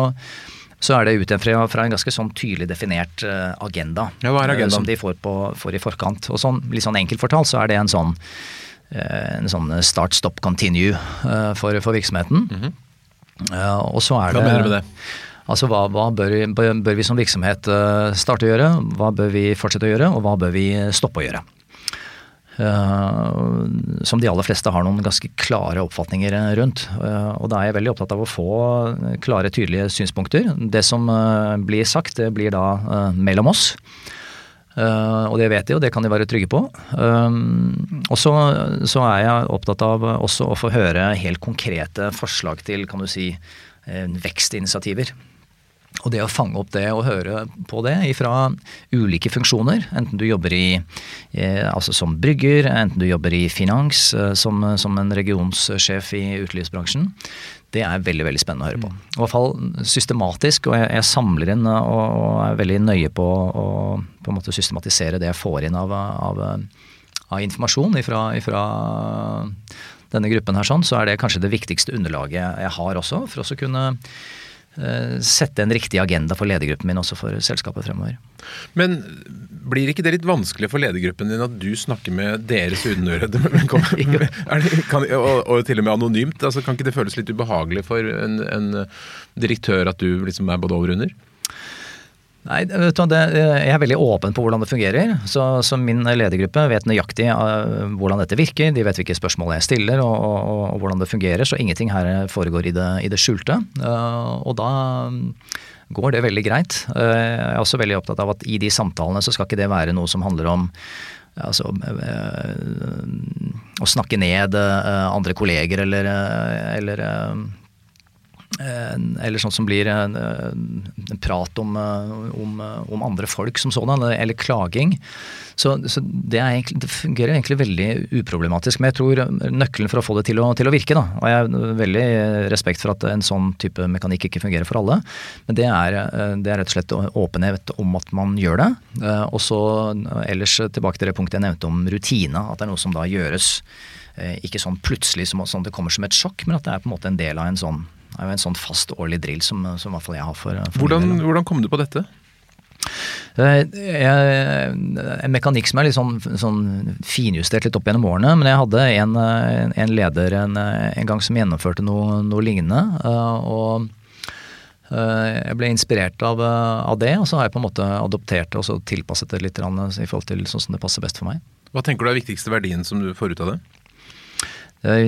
B: så er det ut fra, fra en ganske sånn tydelig definert agenda.
A: Ja, hva er agendaen?
B: Som de får, på, får i forkant. Og sånn, litt sånn enkelt fortalt så er det en sånn, en sånn start, stop, continue for, for virksomheten. Mm -hmm. Og så er
A: Hva mener du med det?
B: Altså hva, hva bør, bør, vi som virksomhet eh, starte å gjøre, hva bør vi fortsette å gjøre, og hva bør vi stoppe å gjøre? Uh, som de aller fleste har noen ganske klare oppfatninger rundt. Uh, og da er jeg veldig opptatt av å få klare, tydelige synspunkter. Det som uh, blir sagt, det blir da mellom oss. Og det vet de, og det kan de være trygge på. og så, er jeg opptatt av også å få høre helt konkrete forslag til, kan du si, vekstinitiativer. Og det å fange opp det og høre på det fra ulike funksjoner, enten du jobber i, eh, altså som brygger, enten du jobber i finans, eh, som, som en regionssjef i utelivsbransjen, det er veldig veldig spennende å høre på. I hvert fall systematisk, og jeg, jeg samler inn og, og, er veldig nøye på å på en måte systematisere det jeg får inn av, av, av informasjon fra denne gruppen her, sånn, så er det kanskje det viktigste underlaget jeg har også, for å kunne Eh, sette en riktig agenda for ledergruppen min også for selskapet fremover.
A: Men blir ikke det litt vanskelig for ledergruppen din at du snakker med deres underøyde? [laughs] og, og, til og med anonymt? Altså, kan ikke det føles litt ubehagelig for en, en direktør at du liksom er både over og under?
B: Nei, vet du, det, Jeg er veldig åpen på hvordan det fungerer. Så, så min ledergruppe vet nøyaktig uh, hvordan dette virker. De vet hvilke spørsmål jeg stiller og, og, og, hvordan det fungerer. Så ingenting her foregår i det, i det skjulte. Og da går det veldig greit. Jeg er også veldig opptatt av at i de samtalene så skal ikke det være noe som handler om Altså, å snakke ned andre kolleger eller, eller eller sånn som blir en, en prat om, om, om, andre folk som sådan, eller klaging. Så, så det, egentlig, det, fungerer egentlig veldig uproblematisk. Men jeg tror nøkkelen for å få det til å, til å virke, da, og jeg har veldig respekt for at en sånn type mekanikk ikke fungerer for alle, men det er, det er rett og slett åpenhet om at man gjør det. Og så ellers tilbake til det punktet jeg nevnte om rutine, at det er noe som da gjøres ikke sånn plutselig som sånn det kommer som et sjokk, men at det er på en måte en del av en sånn er jo en sånn fast årlig drill som, som i hvert fall jeg har for,
A: for hvordan, hvordan kom du på dette?
B: Eh, jeg, en mekanikk som er litt sånn, sånn, finjustert litt opp gjennom årene. Men jeg hadde en, en leder en, en, gang som gjennomførte noe, noe lignende. Eh, og eh, jeg ble inspirert av, av, det, og så har jeg på en måte adoptert det og så tilpasset det litt i forhold til sånn som det passer best for meg.
A: Hva tenker du er viktigste verdien som du får ut av det?
B: Eh,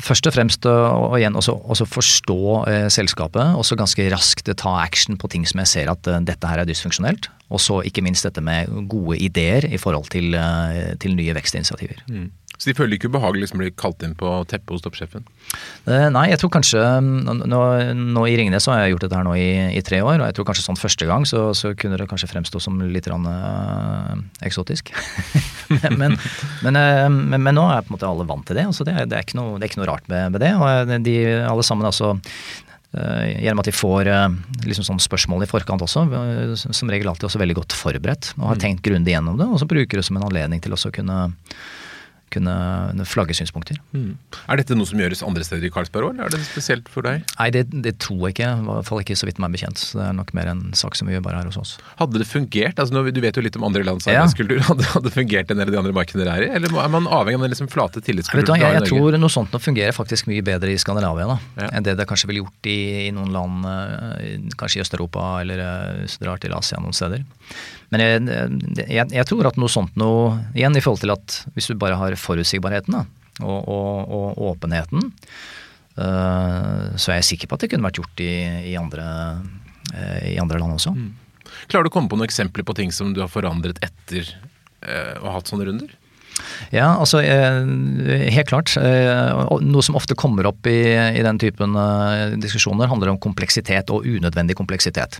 B: først og fremst å igjen også, også forstå eh, selskapet, og så ganske raskt ta action på ting som jeg ser at eh, dette her er dysfunksjonelt. Og så ikke minst dette med gode ideer i forhold til, eh, til nye vekstinitiativer. Mm.
A: Så de føler ikke ubehagelig liksom bli kalt inn på teppet hos toppsjefen?
B: Eh, nei, jeg tror kanskje Nå, nå i Ringnes så har jeg gjort dette her nå i, i, tre år, og jeg tror kanskje sånn første gang så, så kunne det kanskje fremstå som litt rann, øh, eksotisk. [laughs] men, men, øh, men, men, nå er på en måte alle vant til det. Altså det, det, er ikke noe, det, er ikke noe, rart med, med det. Og de alle sammen altså gjennom at de får liksom sånn spørsmål i forkant også, som regel alltid også veldig godt forberedt og har mm. tenkt grundig gjennom det, og så bruker det som en anledning til å kunne kunne flagge synspunkter. Mm.
A: Er dette noe som gjøres andre steder i Karlsberg òg, eller er det spesielt for deg?
B: Nei, det, det, tror jeg ikke. I hvert fall ikke så vidt meg bekjent. Så det er nok mer en sak som vi gjør bare her hos oss.
A: Hadde det fungert? Altså, du vet jo litt om andre lands arbeidskultur. Ja. [laughs] Hadde, hadde det fungert en del av de andre markedene dere er i? Eller er man avhengig av den liksom flate tillitskulturen?
B: Jeg, jeg tror noe sånt nå fungerer faktisk mye bedre i Skandinavia da, ja. enn det det kanskje ville gjort i, i noen land, eh, kanskje i Øst-Europa eller eh, hvis du drar til Asia noen steder. Men jeg, jeg, jeg, tror at noe sånt noe Igjen i forhold til at hvis du bare har forutsigbarheten da, og, og, og, åpenheten, uh, så er jeg sikker på at det kunne vært gjort i, i, andre, uh, i andre, land også. Mm.
A: Klarer du å komme på noen eksempler på ting som du har forandret etter uh, å ha hatt sånne runder?
B: Ja, altså helt klart. Noe som ofte kommer opp i, i den typen diskusjoner, handler om kompleksitet og unødvendig kompleksitet.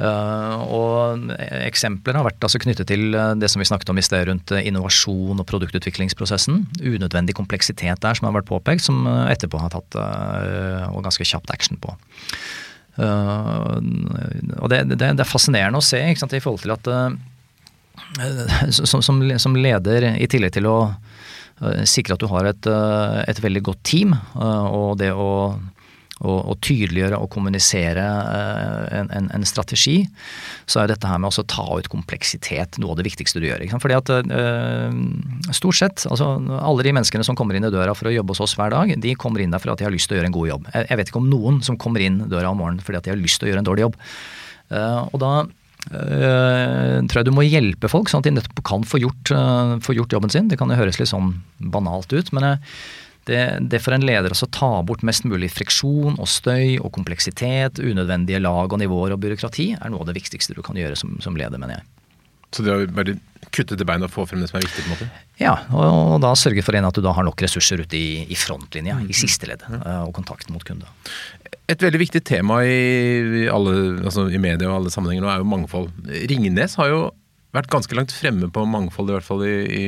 B: Eh, og Eksempler har vært altså knyttet til eh, det som vi snakket om i sted rundt eh, innovasjon og produktutviklingsprosessen. Unødvendig kompleksitet der som har vært påpekt, som etterpå har tatt og ganske kjapt action på. og det, det, det er fascinerende å se i forhold til at som, som, som, leder, i tillegg til å sikre at du har et, et veldig godt team, og det å og, tydeliggjøre og kommunisere eh, en, en, en, strategi, så er dette her med å ta ut kompleksitet noe av det viktigste du gjør. Fordi at øh, Stort sett, altså alle de menneskene som kommer inn i døra for å jobbe hos oss hver dag, de kommer inn der fordi at de har lyst til å gjøre en god jobb. Jeg, jeg vet ikke om noen som kommer inn døra om morgenen fordi at de har lyst til å gjøre en dårlig jobb. Uh, og da Uh, tror jeg du må hjelpe folk, sånn at de nettopp kan få gjort, uh, få gjort jobben sin. Det kan jo høres litt sånn banalt ut, men øh, det, det for en leder å ta bort mest mulig friksjon og støy og kompleksitet, unødvendige lag og nivåer og byråkrati, er noe av det viktigste du kan gjøre som, som leder, mener jeg.
A: Så det å bare kutte til beina og få frem det som er viktig? på en måte?
B: Ja, og, og da sørge for at du da har nok ressurser ute i, i frontlinja, i siste ledd, mm. og kontakten mot kunde.
A: Et veldig viktig tema i, alle, altså i media og alle sammenhenger nå er jo mangfold. Ringnes har jo vært ganske langt fremme på mangfold, i hvert fall i, i,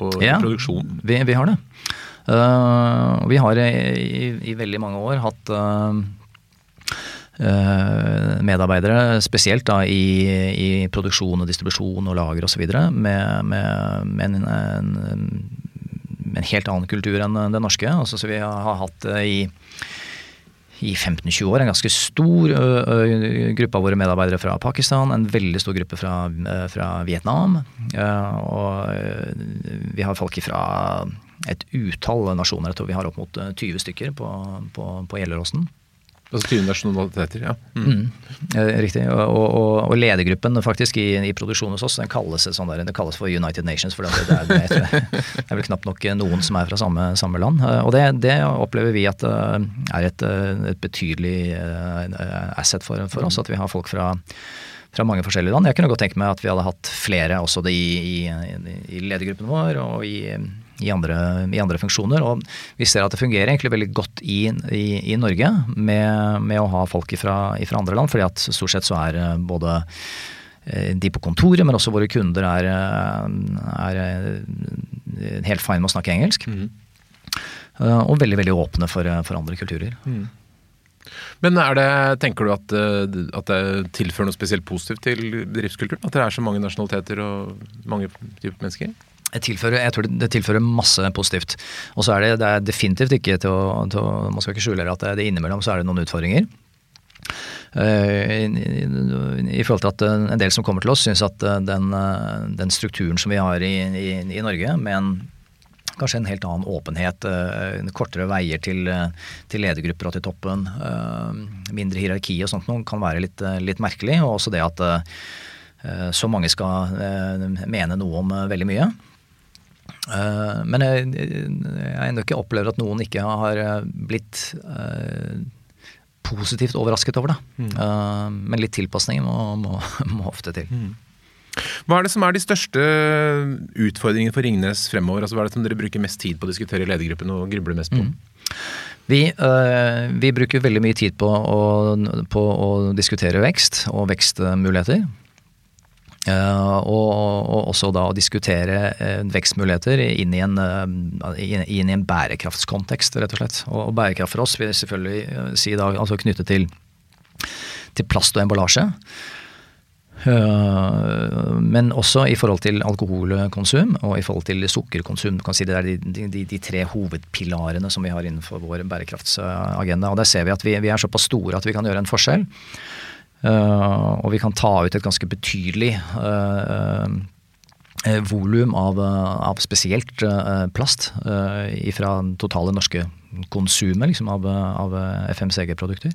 A: på
B: Ja.
A: produksjon.
B: Vi, vi har det. Uh, vi har i, i, i veldig mange år hatt uh, medarbeidere, spesielt da i, i produksjon og distribusjon og lager osv., med, med, med en, en, en helt annen kultur enn den norske. Altså, så vi har hatt i i 15-20 år en ganske stor ø, ø, gruppe av våre medarbeidere fra Pakistan, en veldig stor gruppe fra, ø, fra Vietnam. og vi har folk fra et utall nasjoner. Jeg tror vi har opp mot 20 stykker på, på, på Gjelleråsen.
A: Altså 20 nasjonaliteter, ja. Mm.
B: Mm. Eh, Riktig. Og, og, og ledergruppen faktisk i, i produksjonen hos oss den kalles, sånn der, den kalles for United Nations. For det, det, er, det, er, det er vel knapt nok noen som er fra samme, samme land. Eh, Og det, det opplever vi at eh, er et, eh, et betydelig eh, asset for, for oss. At vi har folk fra fra mange forskjellige land. Jeg kunne godt tenke meg at vi hadde hatt flere også i, i, i ledergruppen vår og i, i, andre, i andre funksjoner. Og vi ser at det fungerer egentlig veldig godt i, i, i Norge med, med, å ha folk fra andre land, fordi at stort sett så er eh, både eh, de på kontoret, men også våre kunder er, eh, er helt fine med å snakke engelsk. Mm. Og veldig veldig åpne for, for andre kulturer.
A: Mm. Men er det, tenker du at, at, det tilfører noe spesielt positivt til bedriftskulturen? At det er så mange nasjonaliteter og mange typer mennesker?
B: Jeg, tilfører, jeg tror det tilfører masse positivt. Og så er det, det er definitivt ikke til å, til å Man skal ikke skjule at det, det innimellom så er det noen utfordringer. Uh, i, i, forhold til at en del som kommer til oss, syns at den, den, strukturen som vi har i, i, i Norge, med en kanskje en helt annen åpenhet. Kortere veier til, til ledergrupper og til toppen. Mindre hierarki og sånt noe kan være litt, litt merkelig. Og også det at så mange skal mene noe om veldig mye. Men jeg, har ennå ikke opplevd at noen ikke har blitt positivt overrasket over det. Mm. Men litt tilpasninger må, må, [laughs] må ofte til. Mm.
A: Hva er det som er de største utfordringene for Ringnes fremover? Altså, hva er det som dere bruker mest tid på å diskutere i ledergruppen og grubler mest på? Mm.
B: Vi, vi, bruker veldig mye tid på å, på å diskutere vekst og vekstmuligheter. Uh, og, og, også da å diskutere uh, vekstmuligheter inn i, en, uh, inn, i en bærekraftskontekst, rett og slett. Og bærekraft for oss vil selvfølgelig si da altså knyttet til, til plast og emballasje. Men også i forhold til alkoholkonsum og i forhold til sukkerkonsum. Du kan si Det er de, de, de tre hovedpilarene som vi har innenfor vår bærekraftsagenda. Og Der ser vi at vi, vi er såpass store at vi kan gjøre en forskjell. Og vi kan ta ut et ganske betydelig volum av, av, spesielt plast fra totale norske konsumet liksom, av, av FMCG-produkter.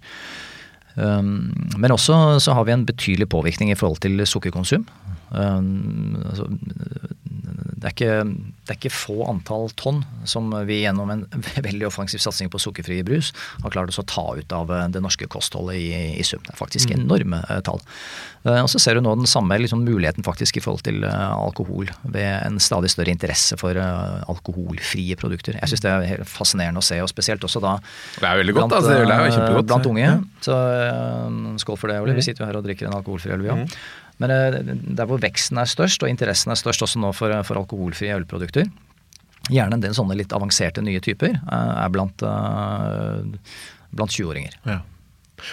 B: Men også så har vi en betydelig påvirkning i forhold til sukkerkonsum. Det, er ikke, det, er ikke, få antall tonn som vi gjennom en [laughs] veldig offensiv satsing på sukkerfri brus har klart oss å ta ut av det norske kostholdet i, i sum. Det er faktisk mm. enorme uh, tall. Uh, og så ser du nå den samme liksom, muligheten faktisk i forhold til alkohol ved en stadig større interesse for alkoholfrie produkter. Jeg syns det er helt fascinerende å se, og spesielt også da
A: Det er veldig godt, blant, altså, det er jo kjempegodt.
B: blant unge. Så skål for det, Ole. Vi sitter jo her og drikker en alkoholfri øl, vi òg. Men der hvor veksten er størst, og interessen er størst også nå for, for alkoholfrie ølprodukter, gjerne en del sånne litt avanserte nye typer, er blant, blant 20-åringer.
A: Ja.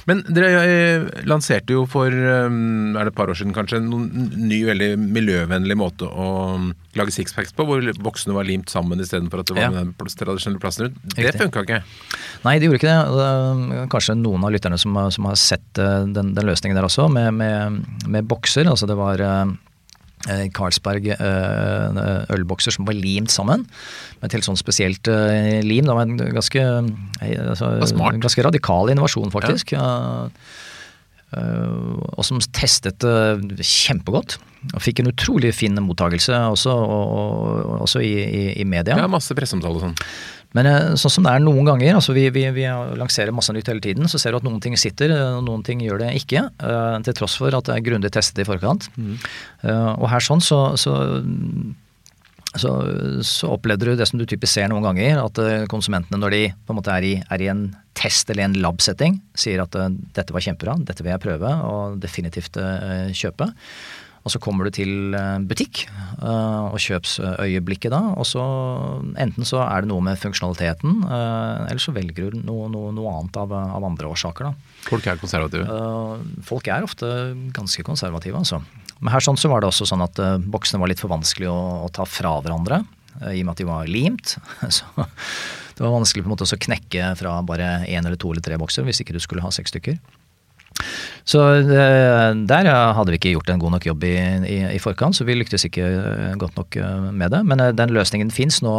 A: Men dere lanserte jo for er det et par år siden kanskje, en ny, veldig miljøvennlig måte å lage sixpacks på, hvor voksne var limt sammen istedenfor at det var ja. den tradisjonelle plassen rundt. Det funka ikke?
B: Nei, det gjorde ikke det. Kanskje noen av lytterne som, som har sett den, den, løsningen der også, med, med, med bokser. Altså det var Carlsberg ølbokser som var limt sammen. Med et helt sånn spesielt lim. Det var en ganske, altså, ganske radikal innovasjon, faktisk. Ja. og som testet kjempegodt. Og fikk en utrolig fin mottakelse også, og, og, også i, i, i, media.
A: Ja, masse presseomtale og sånn.
B: Men sånn som det er noen ganger, altså vi, vi, vi, lanserer masse nytt hele tiden, så ser du at noen ting sitter, og noen ting gjør det ikke. til tross for at det er grundig testet i forkant. Mm. og her sånn så, så så, så, opplevde du det som du typisk ser noen ganger, at eh, konsumentene når de på en måte er i, er i en test eller en lab-setting, sier at eh, dette var kjempebra, dette vil jeg prøve og definitivt kjøpe. Og så kommer du til butikk uh, og kjøpsøyeblikket da, og så enten så er det noe med funksjonaliteten, uh, eller så velger du noe, noe, noe annet av, av, andre årsaker. da.
A: Folk er konservative?
B: folk er ofte ganske konservative, altså. Men her sånn så var det også sånn at boksene var litt for vanskelig å, å ta fra hverandre. I og med at de var limt. [laughs] Så det var vanskelig på en måte å knekke fra bare én eller to eller tre bokser hvis ikke du skulle ha seks stykker. Så uh, der hadde vi ikke gjort en god nok jobb i, i, i forkant, så vi lyktes ikke godt nok med det. Men den løsningen fins nå.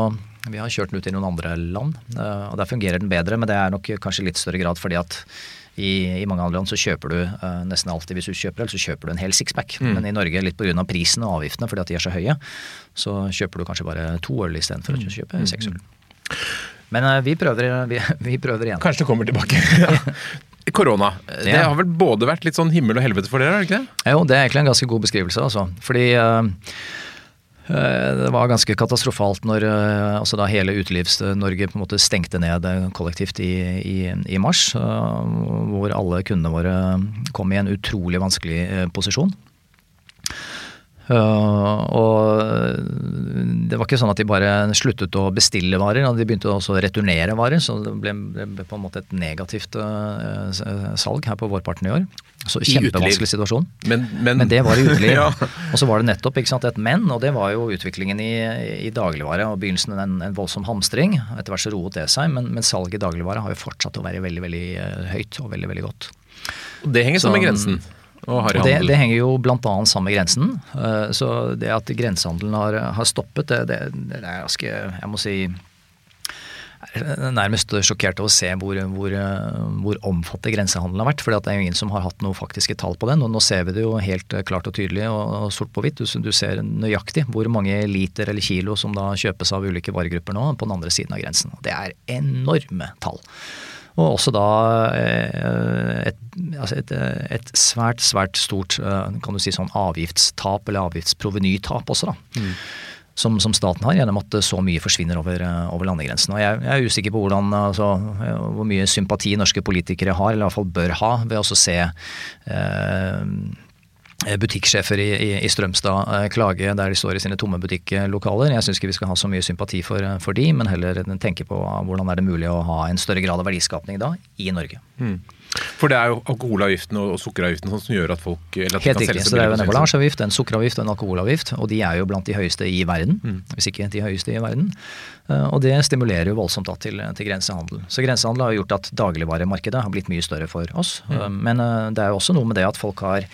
B: Vi har kjørt den ut i noen andre land, og der fungerer den bedre. Men det er nok kanskje litt større grad fordi at i, i, mange andre land så kjøper du nesten alltid hvis du kjøper øl, så kjøper du en hel sixpack. Mm. Men i Norge, litt pga. prisen og avgiftene fordi at de er så høye, så kjøper du kanskje bare to øl istedenfor mm. å kjøpe mm. seks øl. Men uh, vi, prøver, vi, [laughs] vi, prøver, igjen.
A: Kanskje det kommer tilbake. [laughs] [laughs] Korona. Det har vel både vært litt sånn himmel og helvete for dere, er det ikke det?
B: Jo, det er egentlig en ganske god beskrivelse, altså. Fordi Eh, det var ganske katastrofalt når øh, altså da hele Utelivs-Norge på en måte stengte ned kollektivt i, i, i, mars. Øh, hvor alle kundene våre kom i en utrolig vanskelig posisjon. Uh, og det var ikke sånn at de bare sluttet å bestille varer, de begynte også å returnere varer. Så det ble, ble på en måte et negativt uh, salg her på vårparten i år. Så Kjempevanskelig situasjon.
A: Men, men,
B: men, det var i uteliv. [laughs] ja. Og så var det nettopp sant, et men, og det var jo utviklingen i, i dagligvare. og Begynnelsen en, en voldsom hamstring. Etter hvert så roet det seg, men, men salget i dagligvare har jo fortsatt å være veldig veldig høyt og veldig veldig godt.
A: Og det henger sammen med grensen?
B: Og det, det, henger jo bl.a. sammen med grensen. Eh, så det at grensehandelen har, har stoppet, det, det, det, er ganske Jeg må si nærmest sjokkert over å se hvor, hvor, hvor omfattende grensehandelen har vært. For det er jo ingen som har hatt noe faktiske tall på den. Og nå ser vi det jo helt klart og tydelig og, sort på hvitt. Du, du, ser nøyaktig hvor mange liter eller kilo som da kjøpes av ulike varegrupper nå på den andre siden av grensen. Det er enorme tall. Og også da eh, et, altså et, et, svært, svært stort eh, kan du si sånn avgiftstap, eller avgiftsprovenytap også, da. Mm. Som, som, staten har, gjennom at så mye forsvinner over, eh, over landegrensen. Og jeg, jeg, er usikker på hvordan, altså, hvor mye sympati norske politikere har, eller i hvert fall bør ha, ved å se eh, Eh, butikksjefer i, i, i, Strømstad eh, klage der de står i sine tomme butikklokaler. Jeg syns ikke vi skal ha så mye sympati for, eh, for de, men heller tenke på hvordan er det mulig å ha en større grad av verdiskapning da i Norge. Mm.
A: For det er jo alkoholavgiften og sukkeravgiften som gjør at folk
B: at Helt riktig. Så det er jo en emballasjeavgift, en sukkeravgift og en alkoholavgift. Og de er jo blant de høyeste i verden, mm. hvis ikke de høyeste i verden. Og det stimulerer jo voldsomt da til, til, grensehandel. Så grensehandel har gjort at dagligvaremarkedet har blitt mye større for oss. Mm. Men det er jo også noe med det at folk har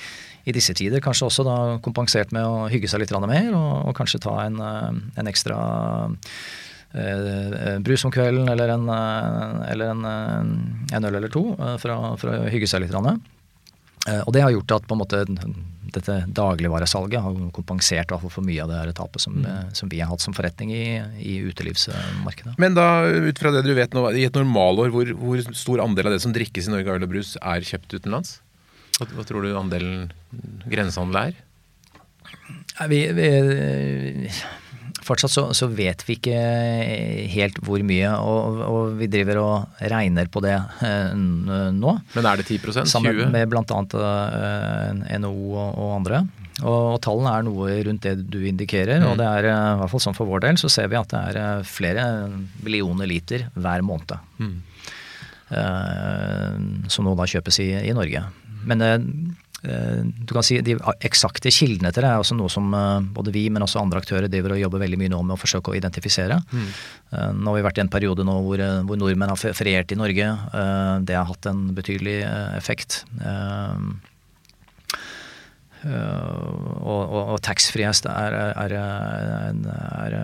B: i disse tider kanskje også da kompensert med å hygge seg litt mer, og, og kanskje ta en, eh, en ekstra eh, brus om kvelden eller en, eh, eller en, en øl eller to for å, for å, hygge seg litt. Eh, og det har gjort at på en måte dette dagligvaresalget har kompensert for mye av det tapet som, mm. som, vi har hatt som forretning i, i, utelivsmarkedet.
A: Men da, ut fra det du vet nå, i et normalår, hvor, hvor stor andel av det som drikkes i Norge av øl og brus, er kjøpt utenlands? Hva, tror du andelen grensehandel er?
B: Vi, vi, fortsatt så, så, vet vi ikke helt hvor mye, og, og, vi driver og regner på det eh, nå.
A: Men er det 10 20
B: Sammen med bl.a. Eh, NHO og, andre. Og, og, tallene er noe rundt det du indikerer. Mm. Og det er eh, i hvert fall sånn for vår del så ser vi at det er eh, flere millioner liter hver måned. Mm. Eh, som nå da kjøpes i, i Norge. Men eh, eh, du kan si De eksakte kildene til det er også noe som eh, både vi, men også andre aktører driver og jobber veldig mye nå med å forsøke å identifisere. Mm. Nå har vi vært i en periode nå hvor, hvor nordmenn har feriert i Norge. Det har hatt en betydelig effekt. Og, og, og taxfree er, er, er, er,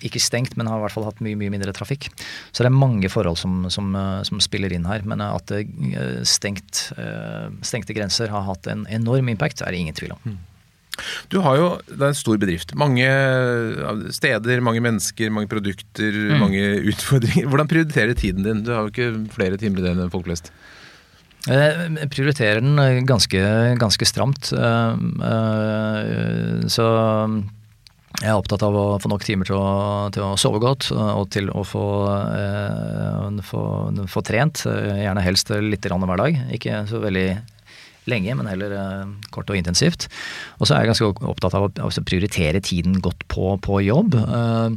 B: ikke stengt, men har i hvert fall hatt mye mye mindre trafikk. Så det er mange forhold som, som, som spiller inn her. Men at stengt, stengte grenser har hatt en enorm impact, er det ingen tvil om.
A: Mm. Du har jo, Det er en stor bedrift. Mange steder, mange mennesker, mange produkter, mm. mange [laughs] utfordringer. Hvordan prioriterer tiden din? Du har jo ikke flere timer i det enn folk flest.
B: Jeg prioriterer den ganske, ganske stramt. Eh, eh, så jeg er opptatt av å få nok timer til å, til å sove godt og til å få, få, få trent. Gjerne helst litt hver dag. Ikke så veldig lenge, men heller eh, kort og intensivt. Og så er jeg ganske opptatt av å prioritere tiden godt på, på jobb. Eh,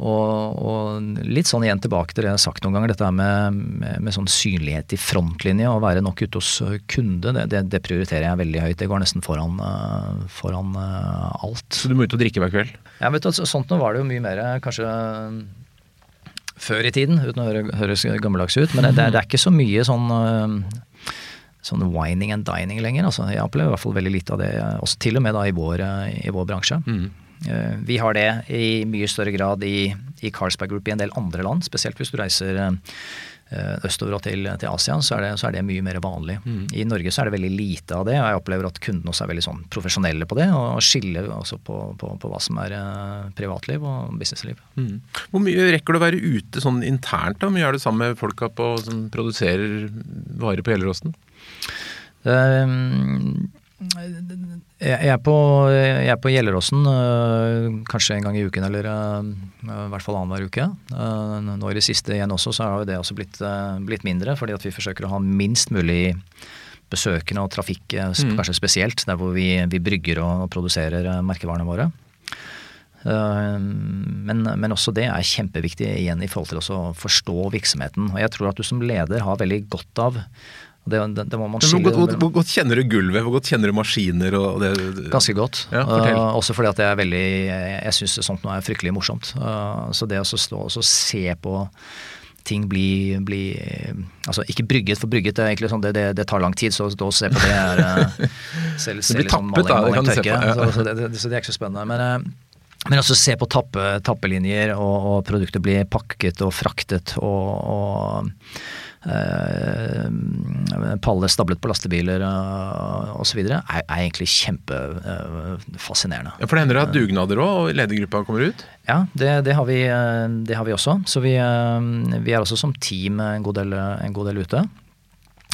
B: og, og, litt sånn igjen tilbake til det jeg har sagt noen ganger, dette med, med, med sånn synlighet i frontlinja og være nok ute hos kunde, det, det, det, prioriterer jeg veldig høyt. Det går nesten foran, eh, foran alt.
A: Så du må ut og drikke hver kveld?
B: Ja, vet du, sånt nå var det jo mye mer kanskje før i tiden, uten å høres gammeldags ut. Men det, det, er ikke så mye sånn sånn wining and dining lenger. Altså, jeg opplever i hvert fall veldig lite av det, også til og med da i vår, eh, i vår bransje. Mm. Eh, vi har det i mye større grad i, i Carlsberg Group i en del andre land, spesielt hvis du reiser eh, østover og til, til Asia, så er, det, så er, det, mye mer vanlig. Mm. I Norge så er det veldig lite av det, og jeg opplever at kundene også er veldig sånn profesjonelle på det, og skiller også på, på, på, hva som er privatliv og businessliv. Mm.
A: Hvor mye rekker du å være ute sånn internt? da? Hvor mye er du sammen med folka på, som produserer varer på Gjelleråsen?
B: Ehm, jeg er på, jeg er på Gjelleråsen øh, kanskje en gang i uken, eller øh, i hvert fall annenhver uke. Øh, nå i det siste igjen også, så har det også blitt, blitt, mindre, fordi at vi forsøker å ha minst mulig besøkende og trafikk, mm. kanskje spesielt der hvor vi, vi brygger og produserer merkevarene våre. Men, men, også det er kjempeviktig igjen i forhold til å forstå virksomheten. Og jeg tror at du som leder har veldig godt av det, det, det
A: hvor, godt, hvor, godt, kjenner du gulvet? Hvor godt kjenner du maskiner?
B: Ganske godt. Ja, uh, også fordi at jeg er veldig Jeg, syns sånt noe er fryktelig morsomt. Uh, så det å stå og se på ting bli, bli, Altså ikke brygget for brygget, det sånn, det, det, det tar lang tid. Så å se på det er uh, [laughs]
A: selv, Det blir liksom tappet, da. Det se på. Ja.
B: Så, så, det, så, det, er ikke så spennende. Men, men også se på tappe, tappelinjer, og, og produkter blir pakket og fraktet og, og Eh, paller stablet på lastebiler uh, osv. Er, er egentlig kjempefascinerende.
A: ja, for det hender at dugnader òg, og ledergruppa kommer ut?
B: Ja, det, det, har vi, det, har vi, også. Så vi, vi, er også som team en god del, en god del ute.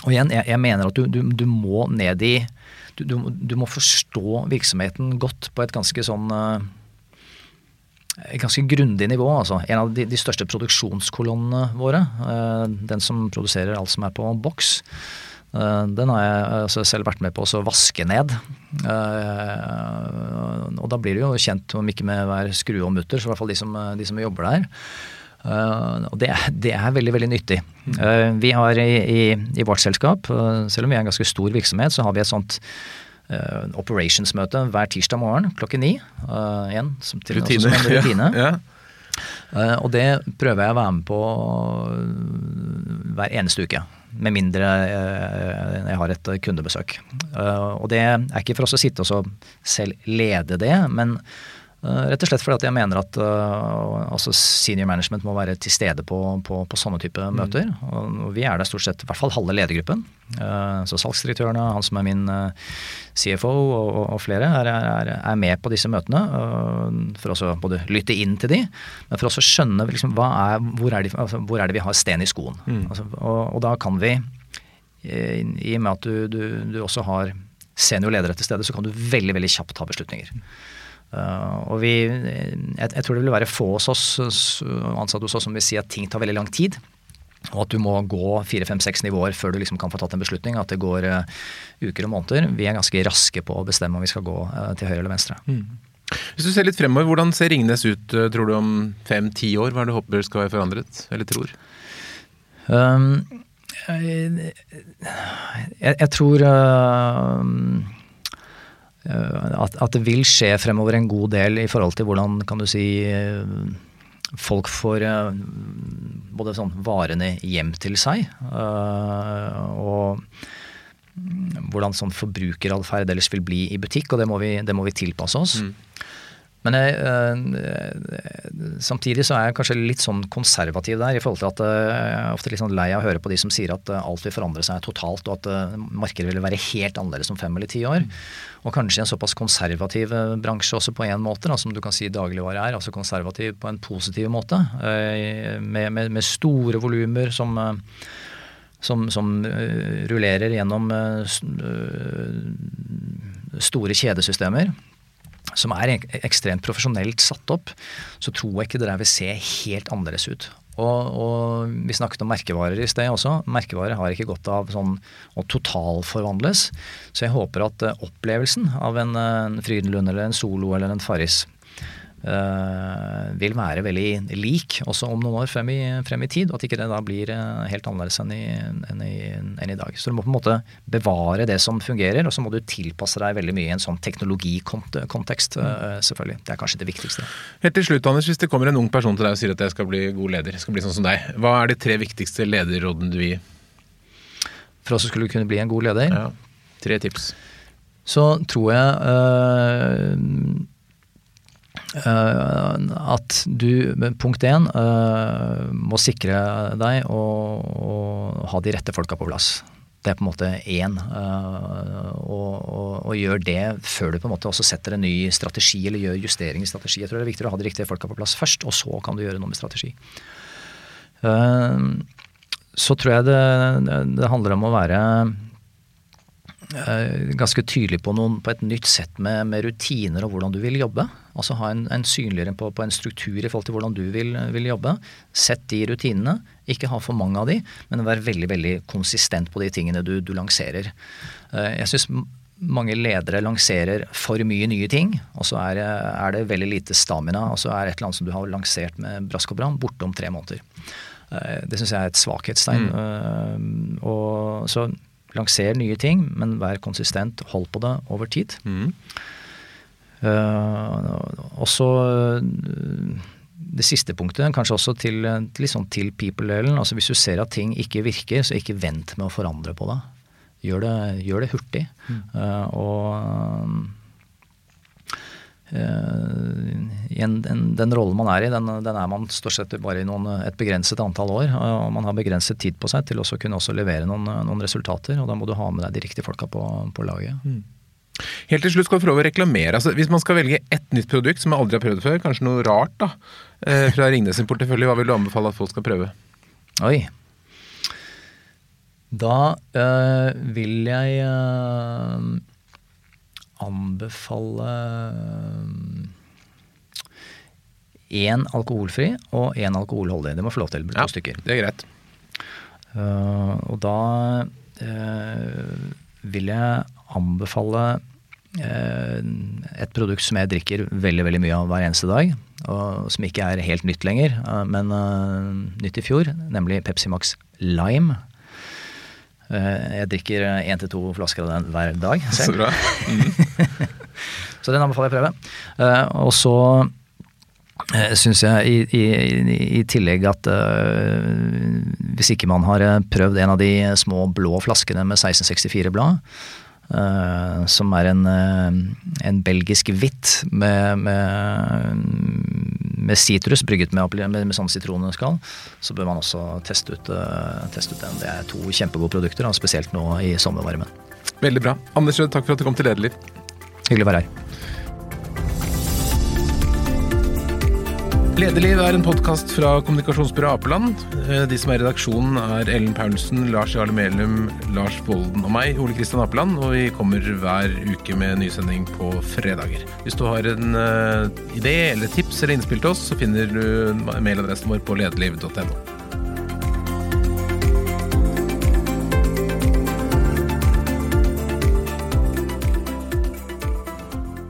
B: Og igjen, jeg, jeg mener at du, du, du, må ned i du, du, må forstå virksomheten godt på et ganske sånn ganske grundig nivå. altså. En av de, de største produksjonskolonnene våre, uh, den som produserer alt som er på boks, uh, den har jeg altså, selv vært med på å vaske ned. Uh, og da blir det jo kjent, om ikke med hver skrue og mutter, så i hvert fall de som, de som jobber der. og det, det, er veldig veldig nyttig. vi har i, i, i vårt selskap, selv om vi er en ganske stor virksomhet, så har vi et sånt uh, operationsmøte hver tirsdag morgen klokken ni. Uh, igjen, som til rutine. Som en rutine. [laughs] ja, ja. Uh, og det prøver jeg å være med på hver eneste uke. Med mindre jeg har et kundebesøk. og det er ikke for oss å sitte og selv lede det, men Eh, rett og slett fordi jeg mener at uh, altså senior management må være til stede på, på, på sånne type mm. møter. Og vi er der stort sett i hvert fall halve ledergruppen. Uh, så salgsdirektørene, han som er min uh, CFO og, og, flere, er, er, er, med på disse møtene. for å både lytte inn til de, men for også å skjønne liksom, er, hvor, er de, altså, hvor, er det vi har sten i skoen. Mm. Altså, og, og, da kan vi, i og med at du, du, du også har senior ledere til stede, så kan du veldig veldig kjapt ta beslutninger. Uh, og vi, jeg, jeg, tror det vil være få hos oss ansatte hos oss som vil si at ting tar veldig lang tid. Og at du må gå fire, fem, seks nivåer før du liksom kan få tatt en beslutning. At det går uh, uker og måneder. Vi er ganske raske på å bestemme om vi skal gå uh, til høyre eller venstre. Mm.
A: Hvis du ser litt fremover, hvordan ser Ringnes ut tror du om fem-ti år? Hva er det du håper skal være forandret, eller tror? Um,
B: jeg, jeg, tror Eh, at, at, det vil skje fremover en god del i forhold til hvordan kan du si eh, folk får eh, både sånn varene hjem til seg, og hvordan sånn forbrukeratferd ellers vil bli i butikk, og det må vi, det må vi tilpasse oss. Mm. Men jeg, øh, samtidig så er jeg kanskje litt sånn konservativ der, i forhold til at jeg er ofte litt sånn lei av å høre på de som sier at alt vil forandre seg totalt, og at markedet vil være helt annerledes om fem eller ti år. Og kanskje i en såpass konservativ bransje også på en måte, da, som du kan si dagligvare er. Altså konservativ på en positiv måte. Med, med, med store volumer som som, som uh, rullerer gjennom uh, store kjedesystemer som er ekstremt profesjonelt satt opp, så tror jeg ikke det der vil se helt annerledes ut. Og, og, Vi snakket om merkevarer i sted også. Merkevarer har ikke godt av sånn å totalforvandles. Så jeg håper at opplevelsen av en, en Frydenlund eller en Solo eller en Farris vil være veldig lik også om noen år frem i, frem i tid. Og at ikke det da blir uh, helt annerledes enn i, enn, i, enn i, dag. Så du må på en måte bevare det som fungerer, og så må du tilpasse deg veldig mye i en sånn teknologikontekst. Uh, selvfølgelig. Det er kanskje det viktigste.
A: Helt til slutt, Anders, hvis det kommer en ung person til deg og sier at jeg skal bli god leder, jeg skal bli sånn som deg, hva er de tre viktigste lederrådene du vil gi?
B: For oss skulle kunne bli en god leder?
A: Ja. Tre tips.
B: Så tror jeg Eh, at du, punkt én, eh, må sikre deg å ha de rette folka på plass. Det er på en måte én. Uh, og, og, og, gjør det før du på en måte også setter en ny strategi eller gjør justering i strategi. Jeg tror det er viktig å ha de riktige folka på plass først, og så kan du gjøre noe med strategi. Så tror jeg det, det handler om å være Eh, ganske tydelig på, noen, på et nytt sett med, med, rutiner og hvordan du vil jobbe. Altså ha en, en synligere på, på, en struktur i forhold til hvordan du vil, vil, jobbe. Sett de rutinene. Ikke ha for mange av de, men vær veldig veldig konsistent på de tingene du, du lanserer. Eh, jeg synes mange ledere lanserer for mye nye ting, og så er, er, det veldig lite stamina. Og så er et eller annet som du har lansert med brask og bram, borte om tre måneder. Eh, det syns jeg er et svakhetstegn. Mm. Og så Lanser nye ting, men vær konsistent. Hold på det over tid. Mm. Uh, og så uh, det siste punktet, kanskje også til, til, liksom til people-delen. altså Hvis du ser at ting ikke virker, så ikke vent med å forandre på det. Gjør det, gjør det hurtig. Mm. Uh, og Eh, en, den, den rollen man er i, den, den er man stort sett bare i noen, et begrenset antall år. og Man har begrenset tid på seg til å kunne også levere noen, noen, resultater. og Da må du ha med deg de riktige folka på, på laget. Mm.
A: Helt til slutt skal du prøve å reklamere. Altså, hvis man skal velge ett nytt produkt som jeg aldri har prøvd før, kanskje noe rart da, eh, fra Ringnes sin portefølje, hva vil du anbefale at folk skal prøve?
B: Oi. Da øh, vil jeg øh, anbefale én eh, alkoholfri og én alkoholholdig. Det må få lov til. To ja, stykker.
A: Det er greit.
B: Uh, og da uh, vil jeg anbefale uh, et produkt som jeg drikker veldig veldig mye av hver eneste dag. Og som ikke er helt nytt lenger, men nytt i fjor. Nemlig Pepsi Max Lime. Eh, jeg drikker én til to flasker av den hver dag
A: selv. Så bra. Mm. [laughs]
B: så den anbefaler jeg å prøve. Eh, og så syns jeg i, i, i, tillegg at hvis ikke man har prøvd en av de små blå flaskene med 1664-blad, Uh, som er en, uh, en belgisk hvitt med, med, sitrus brygget med, med, med sånn sitronskall. Så bør man også teste ut, uh, teste ut, den. Det er to kjempegode produkter, spesielt nå i sommervarmen.
A: Veldig bra. Anders Rød, takk for at du kom til Lederliv.
B: Hyggelig å være her.
A: Lederliv er en podkast fra kommunikasjonsbyrået Apeland. Eh, de som er i redaksjonen er Ellen Paulsen, Lars Jarle Melum, Lars Volden og meg, Ole Kristian Apeland. Og vi kommer hver uke med nysending på fredager. Hvis du har en uh, idé eller tips eller innspill til oss, så finner du mailadressen vår på lederliv.no.